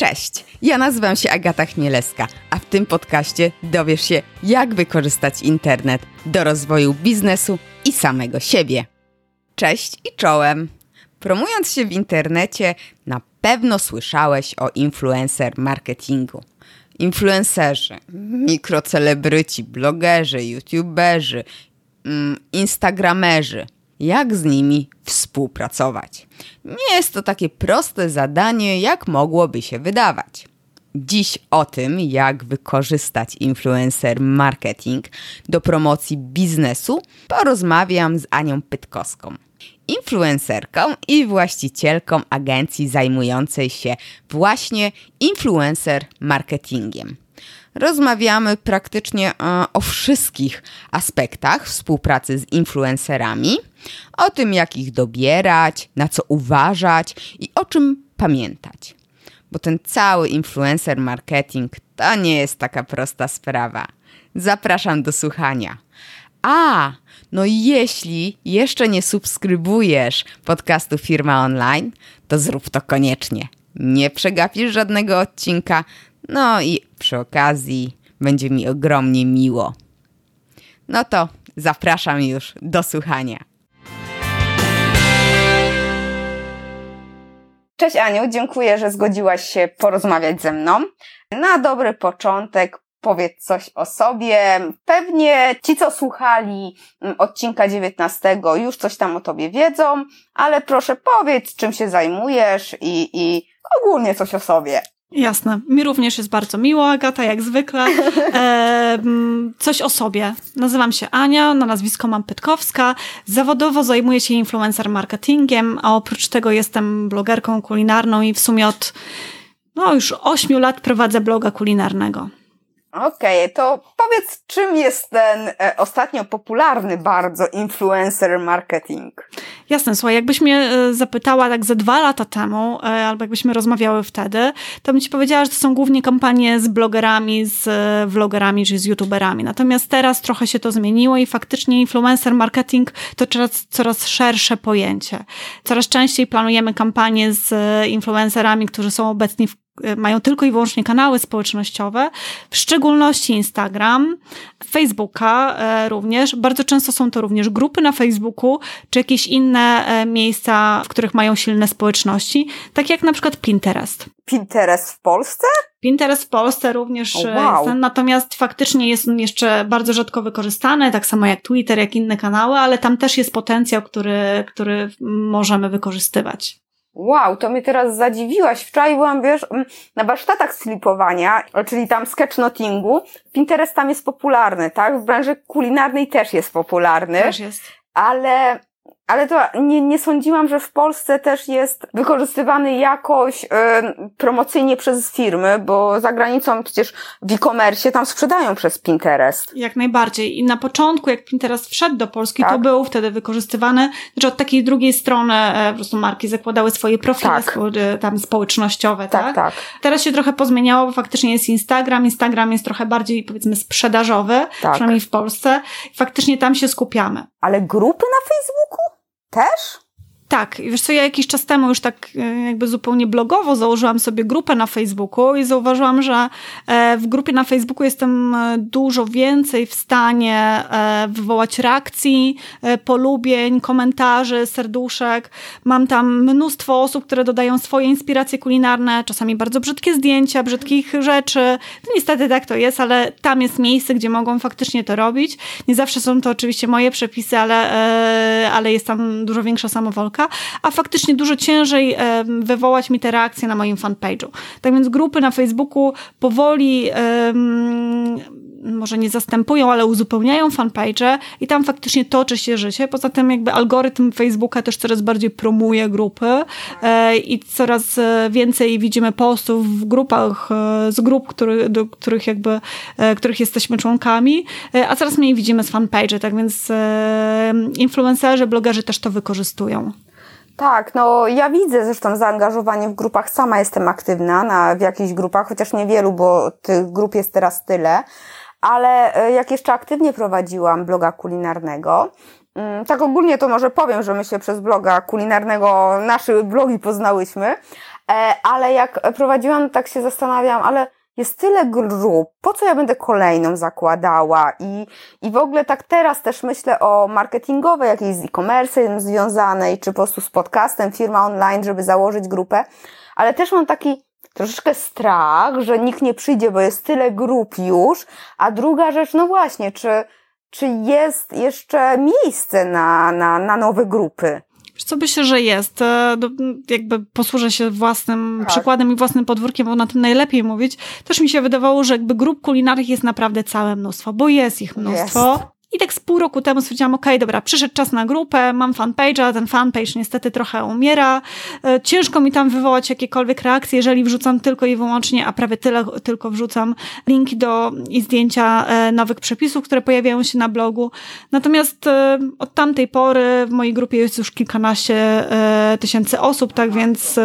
Cześć, ja nazywam się Agata Chmielewska, a w tym podcaście dowiesz się, jak wykorzystać internet do rozwoju biznesu i samego siebie. Cześć i czołem! Promując się w internecie, na pewno słyszałeś o influencer marketingu. Influencerzy, mikrocelebryci, blogerzy, youtuberzy, mm, instagramerzy – jak z nimi współpracować. Nie jest to takie proste zadanie, jak mogłoby się wydawać. Dziś o tym, jak wykorzystać influencer marketing do promocji biznesu, porozmawiam z Anią Pytkowską. Influencerką i właścicielką agencji zajmującej się właśnie influencer marketingiem rozmawiamy praktycznie e, o wszystkich aspektach współpracy z influencerami, o tym, jak ich dobierać, na co uważać i o czym pamiętać. Bo ten cały influencer marketing to nie jest taka prosta sprawa. Zapraszam do słuchania. A, no jeśli jeszcze nie subskrybujesz podcastu Firma Online, to zrób to koniecznie. Nie przegapisz żadnego odcinka, no i przy okazji będzie mi ogromnie miło. No to zapraszam już do słuchania. Cześć Aniu, dziękuję, że zgodziłaś się porozmawiać ze mną. Na dobry początek powiedz coś o sobie. Pewnie ci, co słuchali mm, odcinka 19, już coś tam o tobie wiedzą, ale proszę powiedz, czym się zajmujesz i, i ogólnie coś o sobie. Jasne. Mi również jest bardzo miło, Agata, jak zwykle. E, coś o sobie. Nazywam się Ania, na nazwisko mam Pytkowska. Zawodowo zajmuję się influencer marketingiem, a oprócz tego jestem blogerką kulinarną i w sumie od no, już 8 lat prowadzę bloga kulinarnego. Okej, okay, to powiedz, czym jest ten e, ostatnio popularny bardzo influencer marketing? Jasne, słuchaj, jakbyś mnie e, zapytała tak ze dwa lata temu, e, albo jakbyśmy rozmawiały wtedy, to bym ci powiedziała, że to są głównie kampanie z blogerami, z e, vlogerami czy z youtuberami. Natomiast teraz trochę się to zmieniło i faktycznie influencer marketing to coraz, coraz szersze pojęcie. Coraz częściej planujemy kampanie z influencerami, którzy są obecni w mają tylko i wyłącznie kanały społecznościowe, w szczególności Instagram, Facebooka e, również. Bardzo często są to również grupy na Facebooku, czy jakieś inne e, miejsca, w których mają silne społeczności, tak jak na przykład Pinterest. Pinterest w Polsce? Pinterest w Polsce również oh, wow. jest, natomiast faktycznie jest on jeszcze bardzo rzadko wykorzystany, tak samo jak Twitter, jak inne kanały, ale tam też jest potencjał, który, który możemy wykorzystywać. Wow, to mnie teraz zadziwiłaś. Wczoraj byłam, wiesz, mm, na warsztatach slipowania, czyli tam sketchnotingu. Pinterest tam jest popularny, tak? W branży kulinarnej też jest popularny. Też jest. Ale ale to nie, nie sądziłam, że w Polsce też jest wykorzystywany jakoś y, promocyjnie przez firmy, bo za granicą przecież w e-commerce tam sprzedają przez Pinterest. Jak najbardziej. I na początku, jak Pinterest wszedł do Polski, tak. to był wtedy wykorzystywany, znaczy od takiej drugiej strony e, po prostu marki zakładały swoje profile tak. spo, e, tam społecznościowe, tak, tak? Tak, Teraz się trochę pozmieniało, bo faktycznie jest Instagram. Instagram jest trochę bardziej, powiedzmy, sprzedażowy, tak. przynajmniej w Polsce. Faktycznie tam się skupiamy. Ale grupy na Facebooku? Też? Tak, wiesz co, ja jakiś czas temu już tak e, jakby zupełnie blogowo założyłam sobie grupę na Facebooku i zauważyłam, że e, w grupie na Facebooku jestem e, dużo więcej w stanie wywołać reakcji, polubień, komentarzy, serduszek. Mam tam mnóstwo osób, które dodają swoje inspiracje kulinarne, czasami bardzo brzydkie zdjęcia, brzydkich rzeczy. No niestety tak to jest, ale tam jest miejsce, gdzie mogą faktycznie to robić. Nie zawsze są to oczywiście moje przepisy, ale, ale jest tam dużo większa samowolka a faktycznie dużo ciężej wywołać mi te reakcje na moim fanpage'u. Tak więc grupy na Facebooku powoli może nie zastępują, ale uzupełniają fanpage i tam faktycznie toczy się życie. Poza tym jakby algorytm Facebooka też coraz bardziej promuje grupy e, i coraz e, więcej widzimy postów w grupach, e, z grup, który, do których jakby, których jesteśmy członkami, a coraz mniej widzimy z fanpage, tak więc influencerzy, blogerzy też to wykorzystują. Tak, no ja widzę zresztą zaangażowanie w grupach. Sama jestem aktywna na, w jakichś grupach, chociaż niewielu, bo tych grup jest teraz tyle. Ale e, jak jeszcze aktywnie prowadziłam bloga kulinarnego, mm, tak ogólnie to może powiem, że my się przez bloga kulinarnego nasze blogi poznałyśmy, E, ale jak prowadziłam, tak się zastanawiałam, ale jest tyle grup, po co ja będę kolejną zakładała? I, i w ogóle tak teraz też myślę o marketingowej, jakiejś z e-commerce związanej, czy po prostu z podcastem, firma online, żeby założyć grupę, ale też mam taki troszeczkę strach, że nikt nie przyjdzie, bo jest tyle grup już, a druga rzecz, no właśnie, czy, czy jest jeszcze miejsce na, na, na nowe grupy? Co myślę, że jest. E, jakby posłużę się własnym tak. przykładem i własnym podwórkiem, bo na tym najlepiej mówić. Też mi się wydawało, że jakby grup kulinarnych jest naprawdę całe mnóstwo, bo jest ich mnóstwo. Jest. I tak z pół roku temu stwierdziłam, okej, okay, dobra, przyszedł czas na grupę, mam fanpage'a, ten fanpage niestety trochę umiera. E, ciężko mi tam wywołać jakiekolwiek reakcje, jeżeli wrzucam tylko i wyłącznie, a prawie tyle tylko wrzucam linki do i zdjęcia e, nowych przepisów, które pojawiają się na blogu. Natomiast e, od tamtej pory w mojej grupie jest już kilkanaście tysięcy osób, tak więc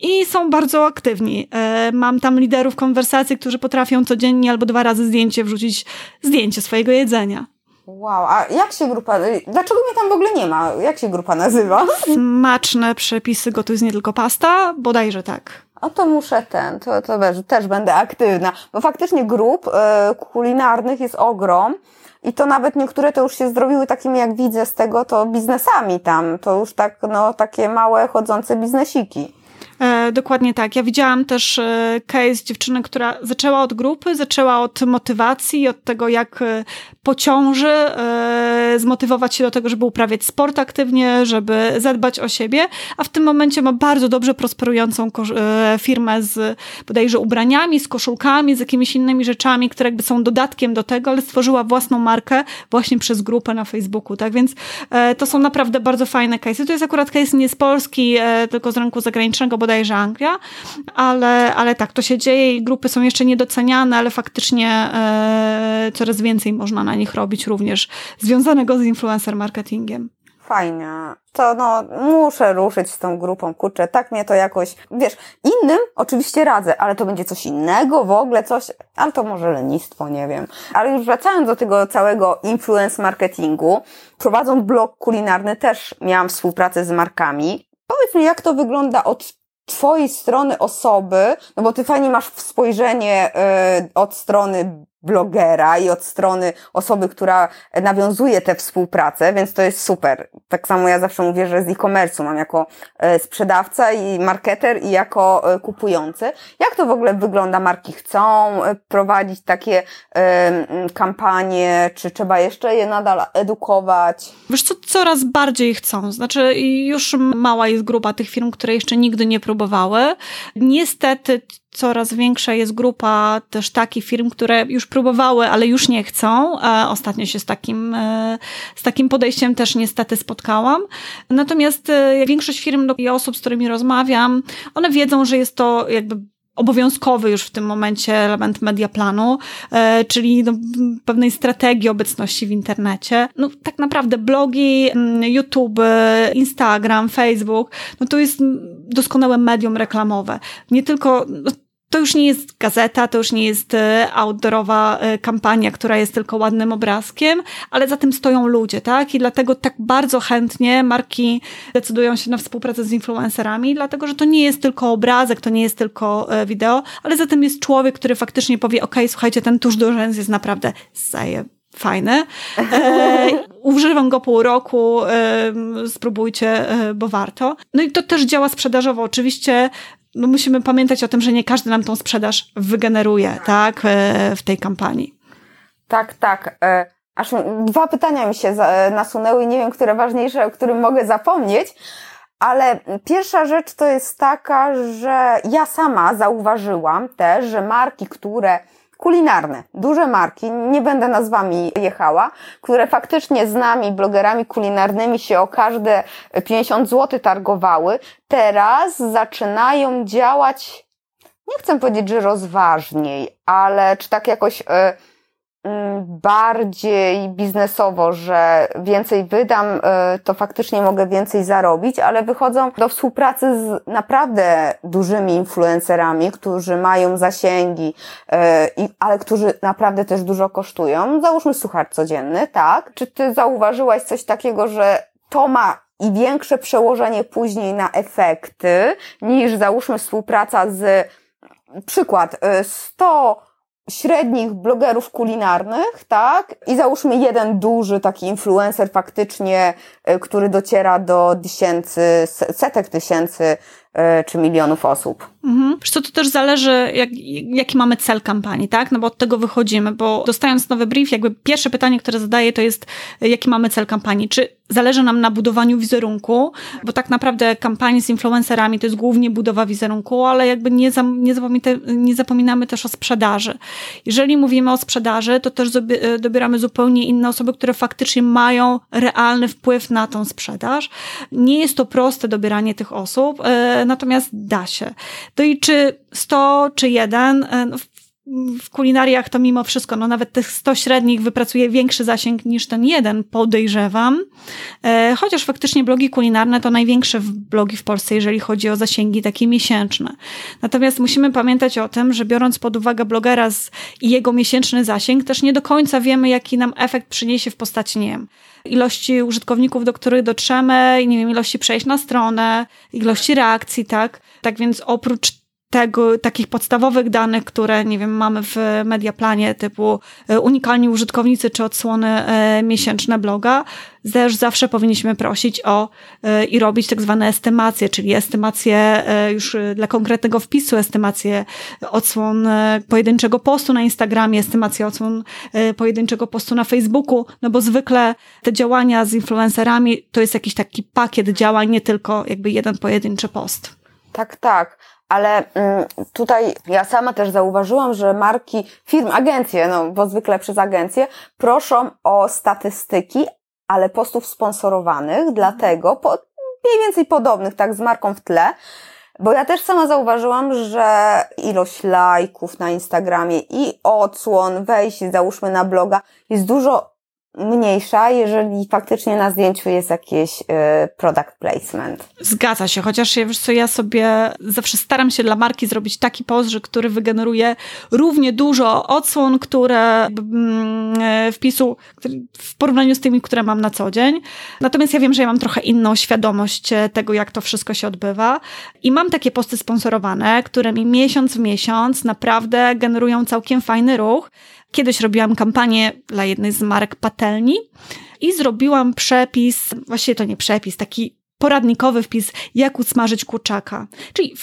i są bardzo aktywni. Mam tam liderów konwersacji, którzy potrafią codziennie albo dwa razy zdjęcie wrzucić zdjęcie swojego jedzenia. Wow, a jak się grupa, dlaczego mnie tam w ogóle nie ma? Jak się grupa nazywa? Smaczne przepisy gotuj nie tylko pasta? Bodajże tak. A to muszę ten, to, to też, też będę aktywna, bo faktycznie grup y, kulinarnych jest ogrom. I to nawet niektóre to już się zrobiły takimi, jak widzę z tego, to biznesami tam. To już tak, no, takie małe, chodzące biznesiki. Uh, dokładnie tak. Ja widziałam też e, case dziewczyny, która zaczęła od grupy, zaczęła od motywacji, od tego, jak e, po ciąży e, zmotywować się do tego, żeby uprawiać sport aktywnie, żeby zadbać o siebie, a w tym momencie ma bardzo dobrze prosperującą firmę z bodajże ubraniami, z koszulkami, z jakimiś innymi rzeczami, które jakby są dodatkiem do tego, ale stworzyła własną markę właśnie przez grupę na Facebooku, tak? Więc to są naprawdę bardzo fajne case. To jest akurat case nie z Polski, tylko z rynku zagranicznego, bodajże Anglia, ale, ale tak, to się dzieje i grupy są jeszcze niedoceniane, ale faktycznie e, coraz więcej można na nich robić również związanego z influencer marketingiem. Fajnie. To no, muszę ruszyć z tą grupą, kurczę, tak mnie to jakoś, wiesz, innym oczywiście radzę, ale to będzie coś innego, w ogóle coś, ale to może lenistwo, nie wiem. Ale już wracając do tego całego influence marketingu, prowadząc blog kulinarny też miałam współpracę z markami. Powiedz mi, jak to wygląda od twojej strony osoby, no bo ty fajnie masz spojrzenie y, od strony blogera i od strony osoby, która nawiązuje tę współpracę, więc to jest super. Tak samo ja zawsze mówię, że z e-commerce'u mam jako e, sprzedawca i marketer i jako e, kupujący. Jak to w ogóle wygląda? Marki chcą e, prowadzić takie kampanie, czy trzeba jeszcze je nadal edukować? Wiesz co, coraz bardziej chcą. Znaczy już mała jest grupa tych firm, które jeszcze nigdy nie próbowały. Niestety coraz większa jest grupa też takich firm, które już próbowały, ale już nie chcą. Ostatnio się z takim, e, z takim podejściem też niestety spotkałam. Natomiast e, większość firm i osób, z którymi rozmawiam, one wiedzą, że jest to jakby obowiązkowy już w tym momencie element mediaplanu, e, czyli no, pewnej strategii obecności w internecie. No tak naprawdę blogi, mm, YouTube, Instagram, Facebook, no to jest doskonałe medium reklamowe. Nie tylko, no, to już nie jest gazeta, to już nie jest e, outdoorowa e, kampania, która jest tylko ładnym obrazkiem, ale za tym stoją ludzie, tak? I dlatego tak bardzo chętnie marki decydują się na współpracę z influencerami, dlatego że to nie jest tylko obrazek, to nie jest tylko e, wideo, ale za tym jest człowiek, który faktycznie powie, ok, słuchajcie, ten tusz do rzęs jest naprawdę zaje fajny. E, używam go pół roku, e, spróbujcie, e, bo warto. No i to też działa sprzedażowo. Oczywiście no musimy pamiętać o tym, że nie każdy nam tą sprzedaż wygeneruje, tak, e, w tej kampanii. Tak, tak. E, aż dwa pytania mi się e, nasunęły i nie wiem, które ważniejsze, o którym mogę zapomnieć. Ale pierwsza rzecz to jest taka, że ja sama zauważyłam też, że marki, które kulinarne, duże marki, nie będę nazwami jechała, które faktycznie z nami, blogerami kulinarnymi się o każde 50 zł targowały, teraz zaczynają działać, nie chcę powiedzieć, że rozważniej, ale czy tak jakoś... Yy, bardziej biznesowo, że więcej wydam, y, to faktycznie mogę więcej zarobić, ale wychodzą do współpracy z naprawdę dużymi influencerami, którzy mają zasięgi, y, ale którzy naprawdę też dużo kosztują. Załóżmy suchar codzienny, tak? Czy ty zauważyłaś coś takiego, że to ma i większe przełożenie później na efekty niż załóżmy współpraca z przykład 100 y, średnich blogerów kulinarnych, tak? I załóżmy jeden duży taki influencer faktycznie, y, który dociera do tysięcy, setek tysięcy E, czy milionów osób. Mhm. Co, to też zależy, jak, jaki mamy cel kampanii, tak? No bo od tego wychodzimy, bo dostając nowy brief, jakby pierwsze pytanie, które zadaję, to jest, jaki mamy cel kampanii? Czy zależy nam na budowaniu wizerunku? Bo tak naprawdę kampanie z influencerami to jest głównie budowa wizerunku, ale jakby nie, nie, nie zapominamy też o sprzedaży. Jeżeli mówimy o sprzedaży, to też e, dobieramy zupełnie inne osoby, które faktycznie mają realny wpływ na tą sprzedaż. Nie jest to proste dobieranie tych osób, e, natomiast da się. To i czy 100 czy 1, e, no, w kulinariach to mimo wszystko, no nawet tych 100 średnich wypracuje większy zasięg niż ten jeden, podejrzewam. E, chociaż faktycznie blogi kulinarne to największe blogi w Polsce, jeżeli chodzi o zasięgi takie miesięczne. Natomiast musimy pamiętać o tym, że biorąc pod uwagę blogera i jego miesięczny zasięg, też nie do końca wiemy, jaki nam efekt przyniesie w postaci, nie wiem, ilości użytkowników, do których dotrzemy, nie wiem, ilości przejść na stronę, ilości reakcji, tak? Tak więc oprócz tego, takich podstawowych danych, które, nie wiem, mamy w mediaplanie, typu e, unikalni użytkownicy czy odsłony e, miesięczne bloga, też zawsze powinniśmy prosić o e, i robić tak zwane estymacje, czyli estymacje już dla konkretnego wpisu, estymacje odsłon pojedynczego postu na Instagramie, estymacje odsłon pojedynczego postu na Facebooku, no bo zwykle te działania z influencerami to jest jakiś taki pakiet działań, nie tylko jakby jeden pojedynczy post. Tak, tak ale mm, tutaj ja sama też zauważyłam, że marki, firm, agencje, no bo zwykle przez agencje, proszą o statystyki, ale postów sponsorowanych, dlatego po, mniej więcej podobnych, tak, z marką w tle, bo ja też sama zauważyłam, że ilość lajków na Instagramie i odsłon, wejść, załóżmy na bloga, jest dużo mniejsza, jeżeli faktycznie na zdjęciu jest jakiś y, product placement. Zgadza się, chociaż wiesz co, ja sobie zawsze staram się dla marki zrobić taki post, który wygeneruje równie dużo odsłon, które mm, e, wpisu w porównaniu z tymi, które mam na co dzień. Natomiast ja wiem, że ja mam trochę inną świadomość e, tego, jak to wszystko się odbywa i mam takie posty sponsorowane, które mi miesiąc w miesiąc naprawdę generują całkiem fajny ruch. Kiedyś robiłam kampanię dla jednej z marek patelni i zrobiłam przepis, właściwie to nie przepis, taki poradnikowy wpis, jak usmażyć kurczaka. Czyli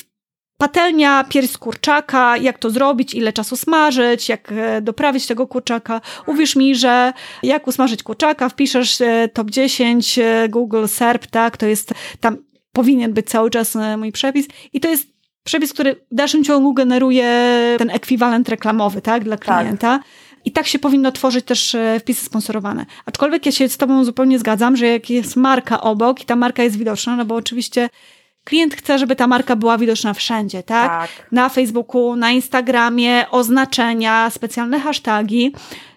patelnia, pierś kurczaka, jak to zrobić, ile czasu smażyć, jak e, doprawić tego kurczaka. Uwierz mi, że jak usmażyć kurczaka, wpiszesz e, top 10 e, Google SERP, tak, to jest tam powinien być cały czas mój przepis i to jest przepis, który w dalszym ciągu generuje ten ekwiwalent reklamowy, tak, dla tak. klienta. Tak. I tak się powinno tworzyć też e, wpisy sponsorowane. Aczkolwiek ja się z Tobą zupełnie zgadzam, że jak jest marka obok i ta marka jest widoczna, no bo oczywiście klient chce, żeby ta marka była widoczna wszędzie, tak? tak? Na Facebooku, na Instagramie, oznaczenia, specjalne hasztagi.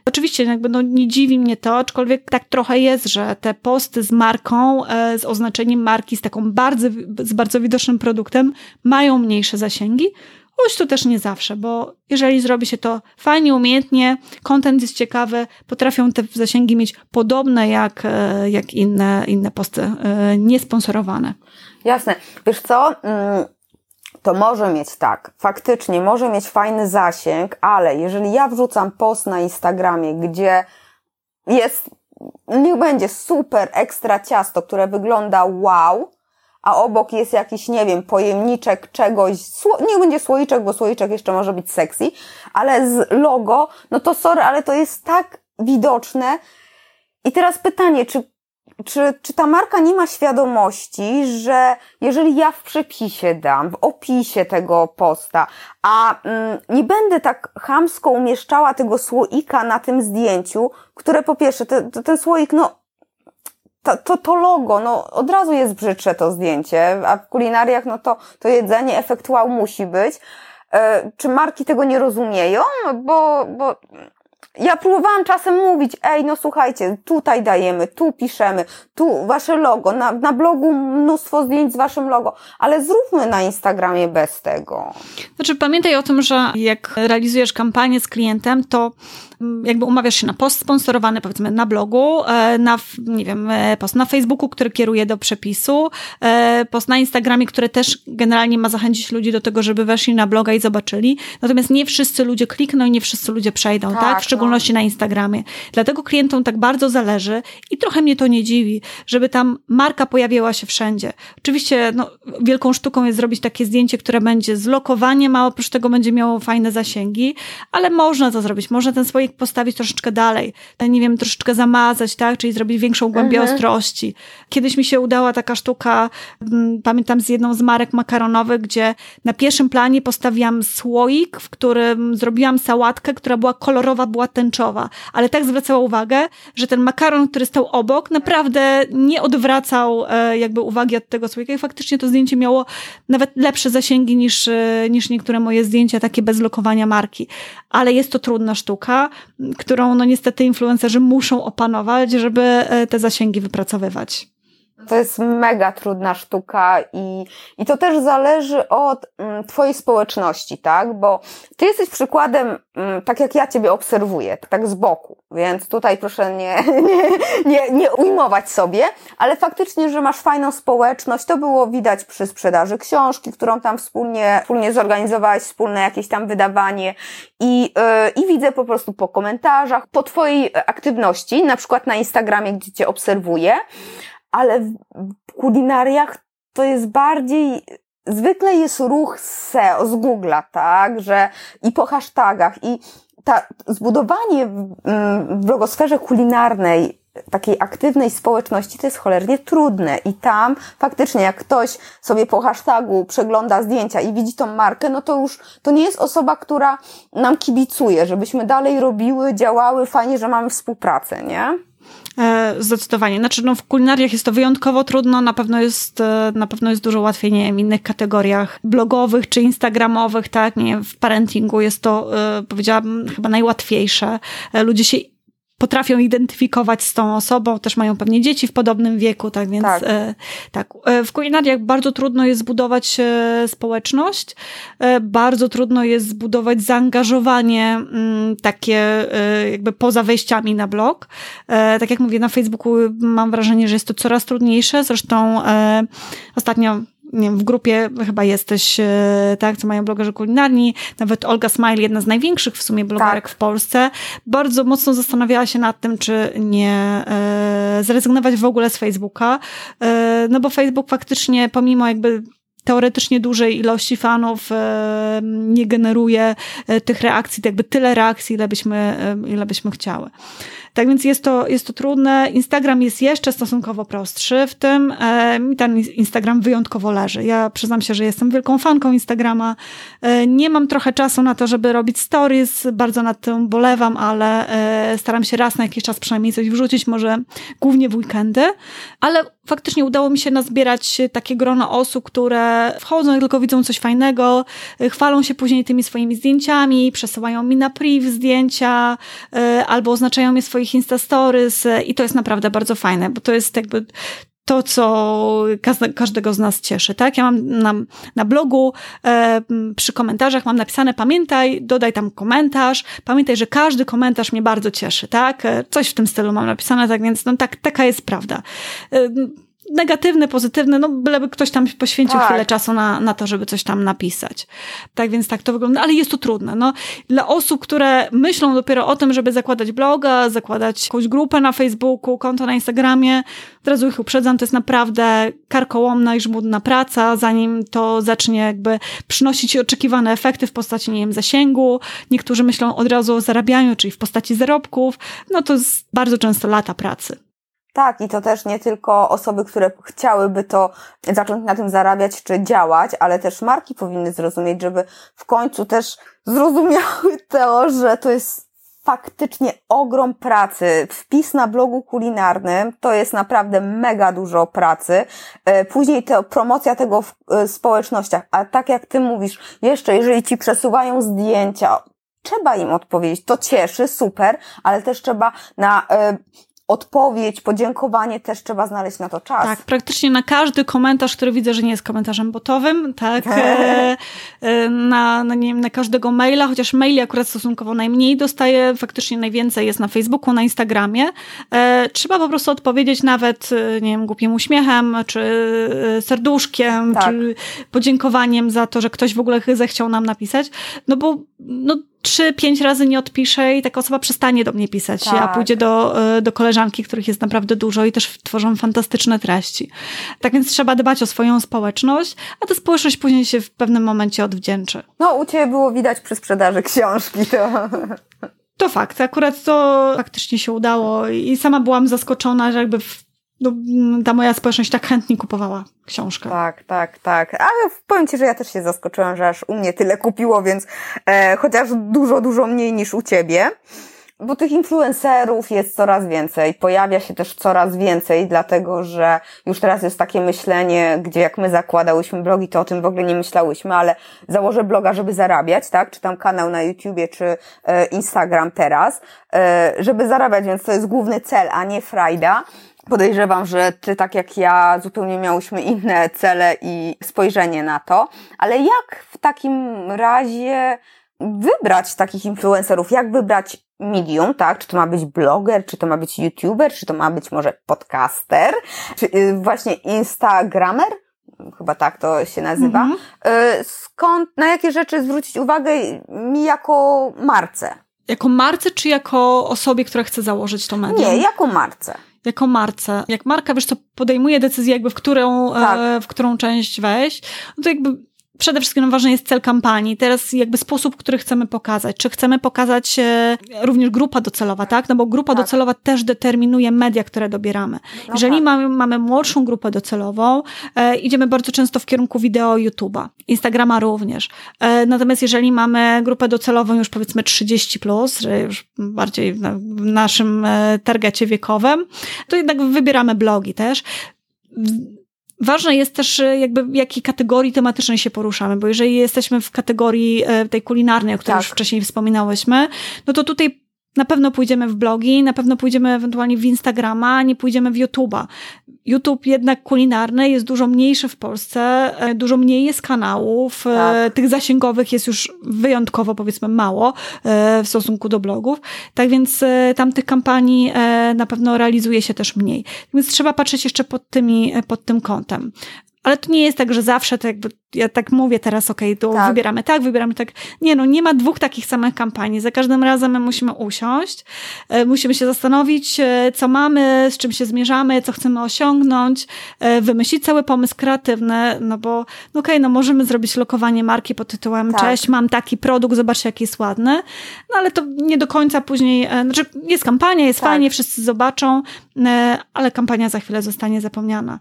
Oczywiście jakby no, nie dziwi mnie to, aczkolwiek tak trochę jest, że te posty z marką, e, z oznaczeniem marki, z taką bardzo, z bardzo widocznym produktem mają mniejsze zasięgi, choć to też nie zawsze, bo jeżeli zrobi się to fajnie, umiejętnie, kontent jest ciekawy, potrafią te zasięgi mieć podobne jak, e, jak inne, inne posty e, niesponsorowane. Jasne. Wiesz co? Mm, to może mieć tak, faktycznie może mieć fajny zasięg, ale jeżeli ja wrzucam post na Instagramie, gdzie jest, niech będzie super ekstra ciasto, które wygląda wow, a obok jest jakiś, nie wiem, pojemniczek czegoś, nie będzie słoiczek, bo słoiczek jeszcze może być sexy, ale z logo, no to sorry, ale to jest tak widoczne. I teraz pytanie, czy czy, czy ta marka nie ma świadomości, że jeżeli ja w przepisie dam, w opisie tego posta, a mm, nie będę tak chamsko umieszczała tego słoika na tym zdjęciu, które po pierwsze, te, te, ten słoik, no, to, to, to logo, no, od razu jest brzydsze to zdjęcie, a w kulinariach, no to, to jedzenie, efekt wow musi być. E, czy marki tego nie rozumieją? Bo, bo ja próbowałam czasem mówić, ej, no słuchajcie, tutaj dajemy, tu piszemy, tu wasze logo, na, na blogu mnóstwo zdjęć z waszym logo, ale zróbmy na Instagramie bez tego. Znaczy, pamiętaj o tym, że jak realizujesz kampanię z klientem, to jakby umawiasz się na post sponsorowany, powiedzmy, na blogu, e, na, nie wiem, e, post na Facebooku, który kieruje do przepisu, e, post na Instagramie, który też generalnie ma zachęcić ludzi do tego, żeby weszli na bloga i zobaczyli. Natomiast nie wszyscy ludzie klikną i nie wszyscy ludzie przejdą, tak? tak? W szczególności no. na Instagramie. Dlatego klientom tak bardzo zależy i trochę mnie to nie dziwi, żeby tam marka pojawiała się wszędzie. Oczywiście, no, wielką sztuką jest zrobić takie zdjęcie, które będzie z lokowaniem, a oprócz tego będzie miało fajne zasięgi, ale można to zrobić. Można ten postawić troszeczkę dalej. Nie wiem, troszeczkę zamazać, tak? Czyli zrobić większą głębię mhm. ostrości. Kiedyś mi się udała taka sztuka, mm, pamiętam z jedną z marek makaronowych, gdzie na pierwszym planie postawiłam słoik, w którym zrobiłam sałatkę, która była kolorowa, była tęczowa, ale tak zwracała uwagę, że ten makaron, który stał obok, naprawdę nie odwracał e, jakby uwagi od tego słoika i faktycznie to zdjęcie miało nawet lepsze zasięgi niż, e, niż niektóre moje zdjęcia, takie bez lokowania marki. Ale jest to trudna sztuka, którą no niestety influencerzy muszą opanować, żeby e, te zasięgi wypracowywać. To jest mega trudna sztuka i, i to też zależy od mm, Twojej społeczności, tak? Bo Ty jesteś przykładem, mm, tak jak ja Ciebie obserwuję, tak z boku, więc tutaj proszę nie, nie, nie, nie ujmować sobie, ale faktycznie, że masz fajną społeczność, to było widać przy sprzedaży książki, którą tam wspólnie, wspólnie zorganizowałeś, wspólne jakieś tam wydawanie. I, yy, i widzę po prostu po komentarzach, po Twojej aktywności, na przykład na Instagramie, gdzie Cię obserwuję, ale w kulinariach to jest bardziej zwykle jest ruch z SEO, z Google'a, tak, że i po hashtagach i ta, zbudowanie w, mm, w blogosferze kulinarnej takiej aktywnej społeczności to jest cholernie trudne i tam faktycznie jak ktoś sobie po hashtagu przegląda zdjęcia i widzi tą markę, no to już to nie jest osoba, która nam kibicuje, żebyśmy dalej robiły, działały, fajnie, że mamy współpracę, nie? E, zdecydowanie. Znaczy, no, w kulinariach jest to wyjątkowo trudno, na pewno jest, e, na pewno jest dużo łatwiej, nie wiem, w innych kategoriach blogowych czy instagramowych, tak, nie w parentingu jest to, e, powiedziałabym, chyba najłatwiejsze. Ludzie się potrafią identyfikować z tą osobą, też mają pewnie dzieci w podobnym wieku, tak więc tak. E, tak. E, w kulinariach bardzo trudno jest zbudować e, społeczność, bardzo trudno jest zbudować zaangażowanie mm, takie jakby poza wejściami na blog. Tak jak mówię, na Facebooku mam wrażenie, że jest to coraz trudniejsze, zresztą ostatnio nie wiem, w grupie chyba jesteś, e, tak, co mają blogerzy kulinarni, nawet Olga Smile, jedna z największych w sumie blogerek tak. w Polsce, bardzo mocno zastanawiała się nad tym, czy nie e, zrezygnować w ogóle z Facebooka, e, no bo Facebook faktycznie pomimo jakby teoretycznie dużej ilości fanów e, nie generuje e, tych reakcji, jakby tyle reakcji, ile byśmy, e, ile byśmy chciały. Tak więc jest to, jest to trudne. Instagram jest jeszcze stosunkowo prostszy w tym. Mi ten Instagram wyjątkowo leży. Ja przyznam się, że jestem wielką fanką Instagrama. Nie mam trochę czasu na to, żeby robić stories. Bardzo nad tym bolewam, ale staram się raz na jakiś czas przynajmniej coś wrzucić, może głównie w weekendy. Ale faktycznie udało mi się nazbierać takie grono osób, które wchodzą i tylko widzą coś fajnego, chwalą się później tymi swoimi zdjęciami, przesyłają mi na priv zdjęcia albo oznaczają je swoich Instastories i to jest naprawdę bardzo fajne, bo to jest jakby to, co każdego z nas cieszy, tak? Ja mam na, na blogu e, przy komentarzach mam napisane pamiętaj, dodaj tam komentarz, pamiętaj, że każdy komentarz mnie bardzo cieszy, tak? Coś w tym stylu mam napisane, tak więc no tak, taka jest prawda. E, negatywne, pozytywne, no byleby ktoś tam poświęcił tak. chwilę czasu na, na to, żeby coś tam napisać. Tak więc tak to wygląda, ale jest to trudne. No, dla osób, które myślą dopiero o tym, żeby zakładać bloga, zakładać jakąś grupę na Facebooku, konto na Instagramie, od razu ich uprzedzam, to jest naprawdę karkołomna i żmudna praca, zanim to zacznie jakby przynosić oczekiwane efekty w postaci, nie wiem, zasięgu. Niektórzy myślą od razu o zarabianiu, czyli w postaci zarobków. No to jest bardzo często lata pracy. Tak, i to też nie tylko osoby, które chciałyby to zacząć na tym zarabiać czy działać, ale też marki powinny zrozumieć, żeby w końcu też zrozumiały to, że to jest faktycznie ogrom pracy. Wpis na blogu kulinarnym to jest naprawdę mega dużo pracy. E, później to promocja tego w e, społecznościach, a tak jak ty mówisz, jeszcze jeżeli ci przesuwają zdjęcia, trzeba im odpowiedzieć. To cieszy, super, ale też trzeba na y, odpowiedź, podziękowanie, też trzeba znaleźć na to czas. Tak, praktycznie na każdy komentarz, który widzę, że nie jest komentarzem botowym, tak, e, e, na, na, nie wiem, na każdego maila, chociaż maili akurat stosunkowo najmniej dostaję, faktycznie najwięcej jest na Facebooku, na Instagramie. E, trzeba po prostu odpowiedzieć nawet, e, nie wiem, głupim uśmiechem, czy e, serduszkiem, tak. czy podziękowaniem za to, że ktoś w ogóle zechciał nam napisać, no bo no, trzy, pięć razy nie odpiszę i taka osoba przestanie do mnie pisać, tak. a pójdzie do, e, do koleżanki, których jest naprawdę dużo i też tworzą fantastyczne treści. Tak więc trzeba dbać o swoją społeczność, a ta społeczność później się w pewnym momencie odwdzięczy. No, u Ciebie było widać przy sprzedaży książki to... To fakt, akurat to faktycznie się udało i sama byłam zaskoczona, że jakby w ta moja społeczność tak chętnie kupowała książkę. Tak, tak, tak. Ale powiem Ci, że ja też się zaskoczyłam, że aż u mnie tyle kupiło, więc e, chociaż dużo, dużo mniej niż u Ciebie. Bo tych influencerów jest coraz więcej, pojawia się też coraz więcej, dlatego że już teraz jest takie myślenie, gdzie jak my zakładałyśmy blogi, to o tym w ogóle nie myślałyśmy, ale założę bloga, żeby zarabiać, tak? Czy tam kanał na YouTubie, czy e, Instagram teraz, e, żeby zarabiać, więc to jest główny cel, a nie frajda. Podejrzewam, że ty, tak jak ja, zupełnie miałyśmy inne cele i spojrzenie na to, ale jak w takim razie wybrać takich influencerów? Jak wybrać medium, tak? Czy to ma być bloger, czy to ma być youtuber, czy to ma być może podcaster, czy y, właśnie instagramer? Chyba tak to się nazywa. Mhm. Y, skąd, na jakie rzeczy zwrócić uwagę mi jako marce? Jako marce, czy jako osobie, która chce założyć to medium? Nie, jako marce jako marce. Jak marka, wiesz, to podejmuje decyzję jakby w którą, tak. e, w którą część wejść, no to jakby przede wszystkim ważny jest cel kampanii. Teraz jakby sposób, który chcemy pokazać. Czy chcemy pokazać e, również grupa docelowa, tak? No bo grupa tak. docelowa też determinuje media, które dobieramy. No Jeżeli tak. mamy, mamy młodszą grupę docelową, e, idziemy bardzo często w kierunku wideo YouTube'a. Instagrama również. E, natomiast jeżeli mamy grupę docelową już powiedzmy 30+, plus, już bardziej w naszym e, targecie wiekowym, to jednak wybieramy blogi też Ważne jest też, e, jakby w jakiej kategorii tematycznej się poruszamy, bo jeżeli jesteśmy w kategorii e, tej kulinarnej, o której tak. już wcześniej wspominałyśmy, no to tutaj na pewno pójdziemy w blogi, na pewno pójdziemy ewentualnie w Instagrama, nie pójdziemy w YouTube'a. YouTube jednak kulinarny jest dużo mniejszy w Polsce, e, dużo mniej jest kanałów, e, tak. tych zasięgowych jest już wyjątkowo powiedzmy mało e, w stosunku do blogów, tak więc tam tych kampanii na pewno realizuje się też mniej. Więc trzeba patrzeć jeszcze pod, tymi, pod tym kątem. Ale to nie jest tak, że zawsze to jakby ja tak mówię teraz, okej, okay, to tak. wybieramy tak, wybieramy tak. Nie no, nie ma dwóch takich samych kampanii. Za każdym razem my musimy usiąść, e, musimy się zastanowić, e, co mamy, z czym się zmierzamy, co chcemy osiągnąć, e, wymyślić cały pomysł kreatywny, no bo no okej, okay, no możemy zrobić lokowanie marki pod tytułem tak. cześć, mam taki produkt, zobaczcie jaki jest ładny, no ale to nie do końca później, znaczy jest kampania, jest tak. fajnie, wszyscy zobaczą, ale kampania za chwilę zostanie zapomniana.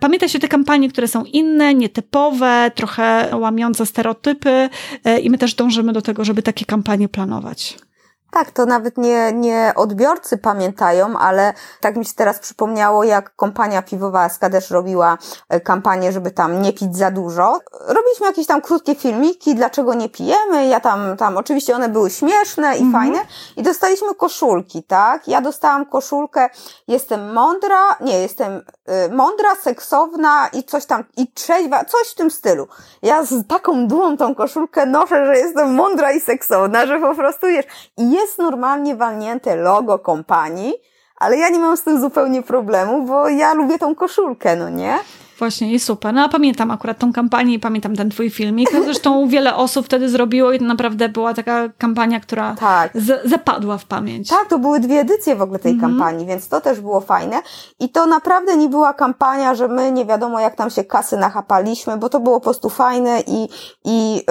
Pamiętaj się te kampanie, które są inne, nietypowe, nowe, trochę łamiące stereotypy e, i my też dążymy do tego, żeby takie kampanie planować. Tak, to nawet nie, nie odbiorcy pamiętają, ale tak mi się teraz przypomniało, jak kompania piwowa SK też robiła e, kampanię, żeby tam nie pić za dużo. Robiliśmy jakieś tam krótkie filmiki, dlaczego nie pijemy. Ja tam, tam oczywiście one były śmieszne i mhm. fajne. I dostaliśmy koszulki, tak? Ja dostałam koszulkę, jestem mądra, nie, jestem mądra, seksowna i coś tam, i trzeźwa, coś w tym stylu. Ja z taką dumą tą koszulkę noszę, że jestem mądra i seksowna, że po prostu wiesz. I jest normalnie walnięte logo kompanii, ale ja nie mam z tym zupełnie problemu, bo ja lubię tą koszulkę, no nie? Właśnie i super. No a pamiętam akurat tą kampanię i pamiętam ten twój filmik. No, zresztą wiele osób wtedy zrobiło i to naprawdę była taka kampania, która tak. zapadła w pamięć. Tak, to były dwie edycje w ogóle tej mhm. kampanii, więc to też było fajne. I to naprawdę nie była kampania, że my nie wiadomo jak tam się kasy nachapaliśmy, bo to było po prostu fajne i, i yy,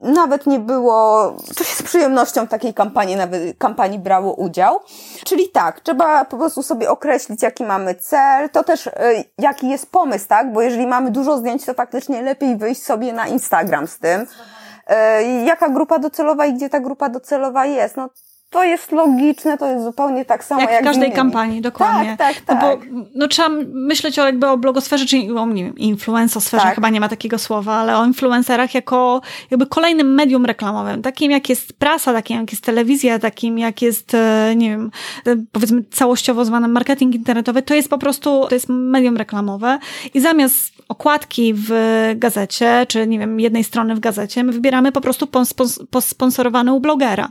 nawet nie było, to się z przyjemnością w takiej kampanii, nawet kampanii brało udział. Czyli tak, trzeba po prostu sobie określić, jaki mamy cel, to też y, jaki jest pomysł, tak? Bo jeżeli mamy dużo zdjęć, to faktycznie lepiej wyjść sobie na Instagram z tym. Y, jaka grupa docelowa i gdzie ta grupa docelowa jest? No to jest logiczne, to jest zupełnie tak samo jak, jak w każdej kampanii, dokładnie. Tak, tak, tak. No bo no, trzeba myśleć o, jakby o blogosferze, czy o nie wiem, influencosferze, Tak. chyba nie ma takiego słowa, ale o influencerach jako jakby kolejnym medium reklamowym, takim jak jest prasa, takim jak jest telewizja, takim jak jest, e, nie wiem, e, powiedzmy całościowo zwany marketing internetowy, to jest po prostu, to jest medium reklamowe i zamiast okładki w gazecie, czy nie wiem, jednej strony w gazecie, my wybieramy po prostu pons- posponsorowany u blogera.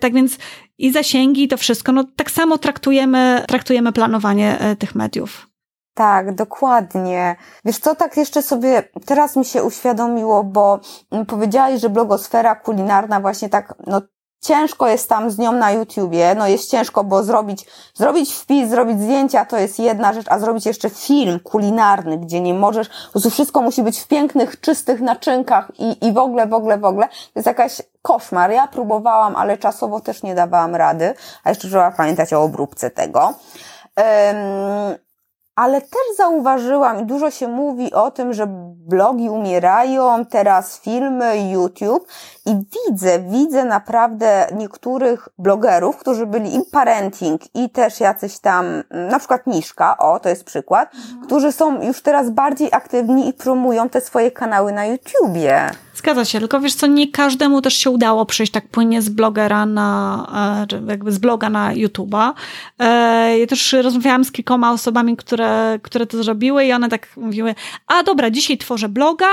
Tak więc i zasięgi, to wszystko, no tak samo traktujemy, traktujemy planowanie e, tych mediów. Tak, dokładnie. Wiesz co, tak jeszcze sobie teraz mi się uświadomiło, bo powiedziałaś, że blogosfera kulinarna właśnie tak, no ciężko jest tam z nią na YouTubie, no jest ciężko, bo zrobić, zrobić wpis, zrobić zdjęcia to jest jedna rzecz, a zrobić jeszcze film kulinarny, gdzie nie możesz, po prostu wszystko musi być w pięknych, czystych naczynkach i, i w ogóle, w ogóle, w ogóle. To jest jakaś koszmar. Ja próbowałam, ale czasowo też nie dawałam rady, a jeszcze trzeba pamiętać o obróbce tego. Um, ale też zauważyłam i dużo się mówi o tym, że blogi umierają, teraz filmy, YouTube i widzę, widzę naprawdę niektórych blogerów, którzy byli i parenting i też jacyś tam, na przykład Niszka, o to jest przykład, mhm. którzy są już teraz bardziej aktywni i promują te swoje kanały na YouTubie. Zgadza się, tylko wiesz co, nie każdemu też się udało przejść tak płynnie z blogera na, e, jakby z bloga na YouTube'a. E, ja też rozmawiałam z kilkoma osobami, które, które to zrobiły i one tak mówiły, a dobra, dzisiaj tworzę bloga,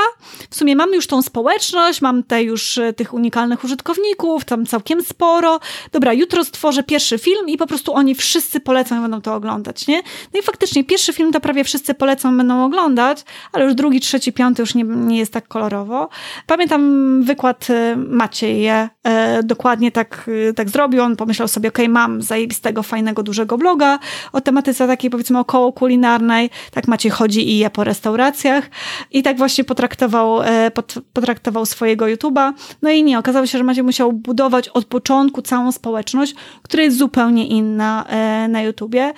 w sumie mam już tą społeczność, mam te już e, tych unikalnych użytkowników, tam całkiem sporo, dobra, jutro stworzę pierwszy film i po prostu oni wszyscy polecą i będą to oglądać, nie? No i faktycznie pierwszy film to prawie wszyscy polecą, będą oglądać, ale już drugi, trzeci, piąty już nie, nie jest tak kolorowo. Pamiętam wykład y, Maciej e, dokładnie tak, y, tak zrobił. On pomyślał sobie, ok, mam zajebistego, fajnego, dużego bloga o tematyce takiej powiedzmy około kulinarnej. Tak Maciej chodzi i je po restauracjach. I tak właśnie potraktował, e, pot, potraktował swojego YouTube'a. No i nie, okazało się, że Maciej musiał budować od początku całą społeczność, która jest zupełnie inna e, na YouTubie.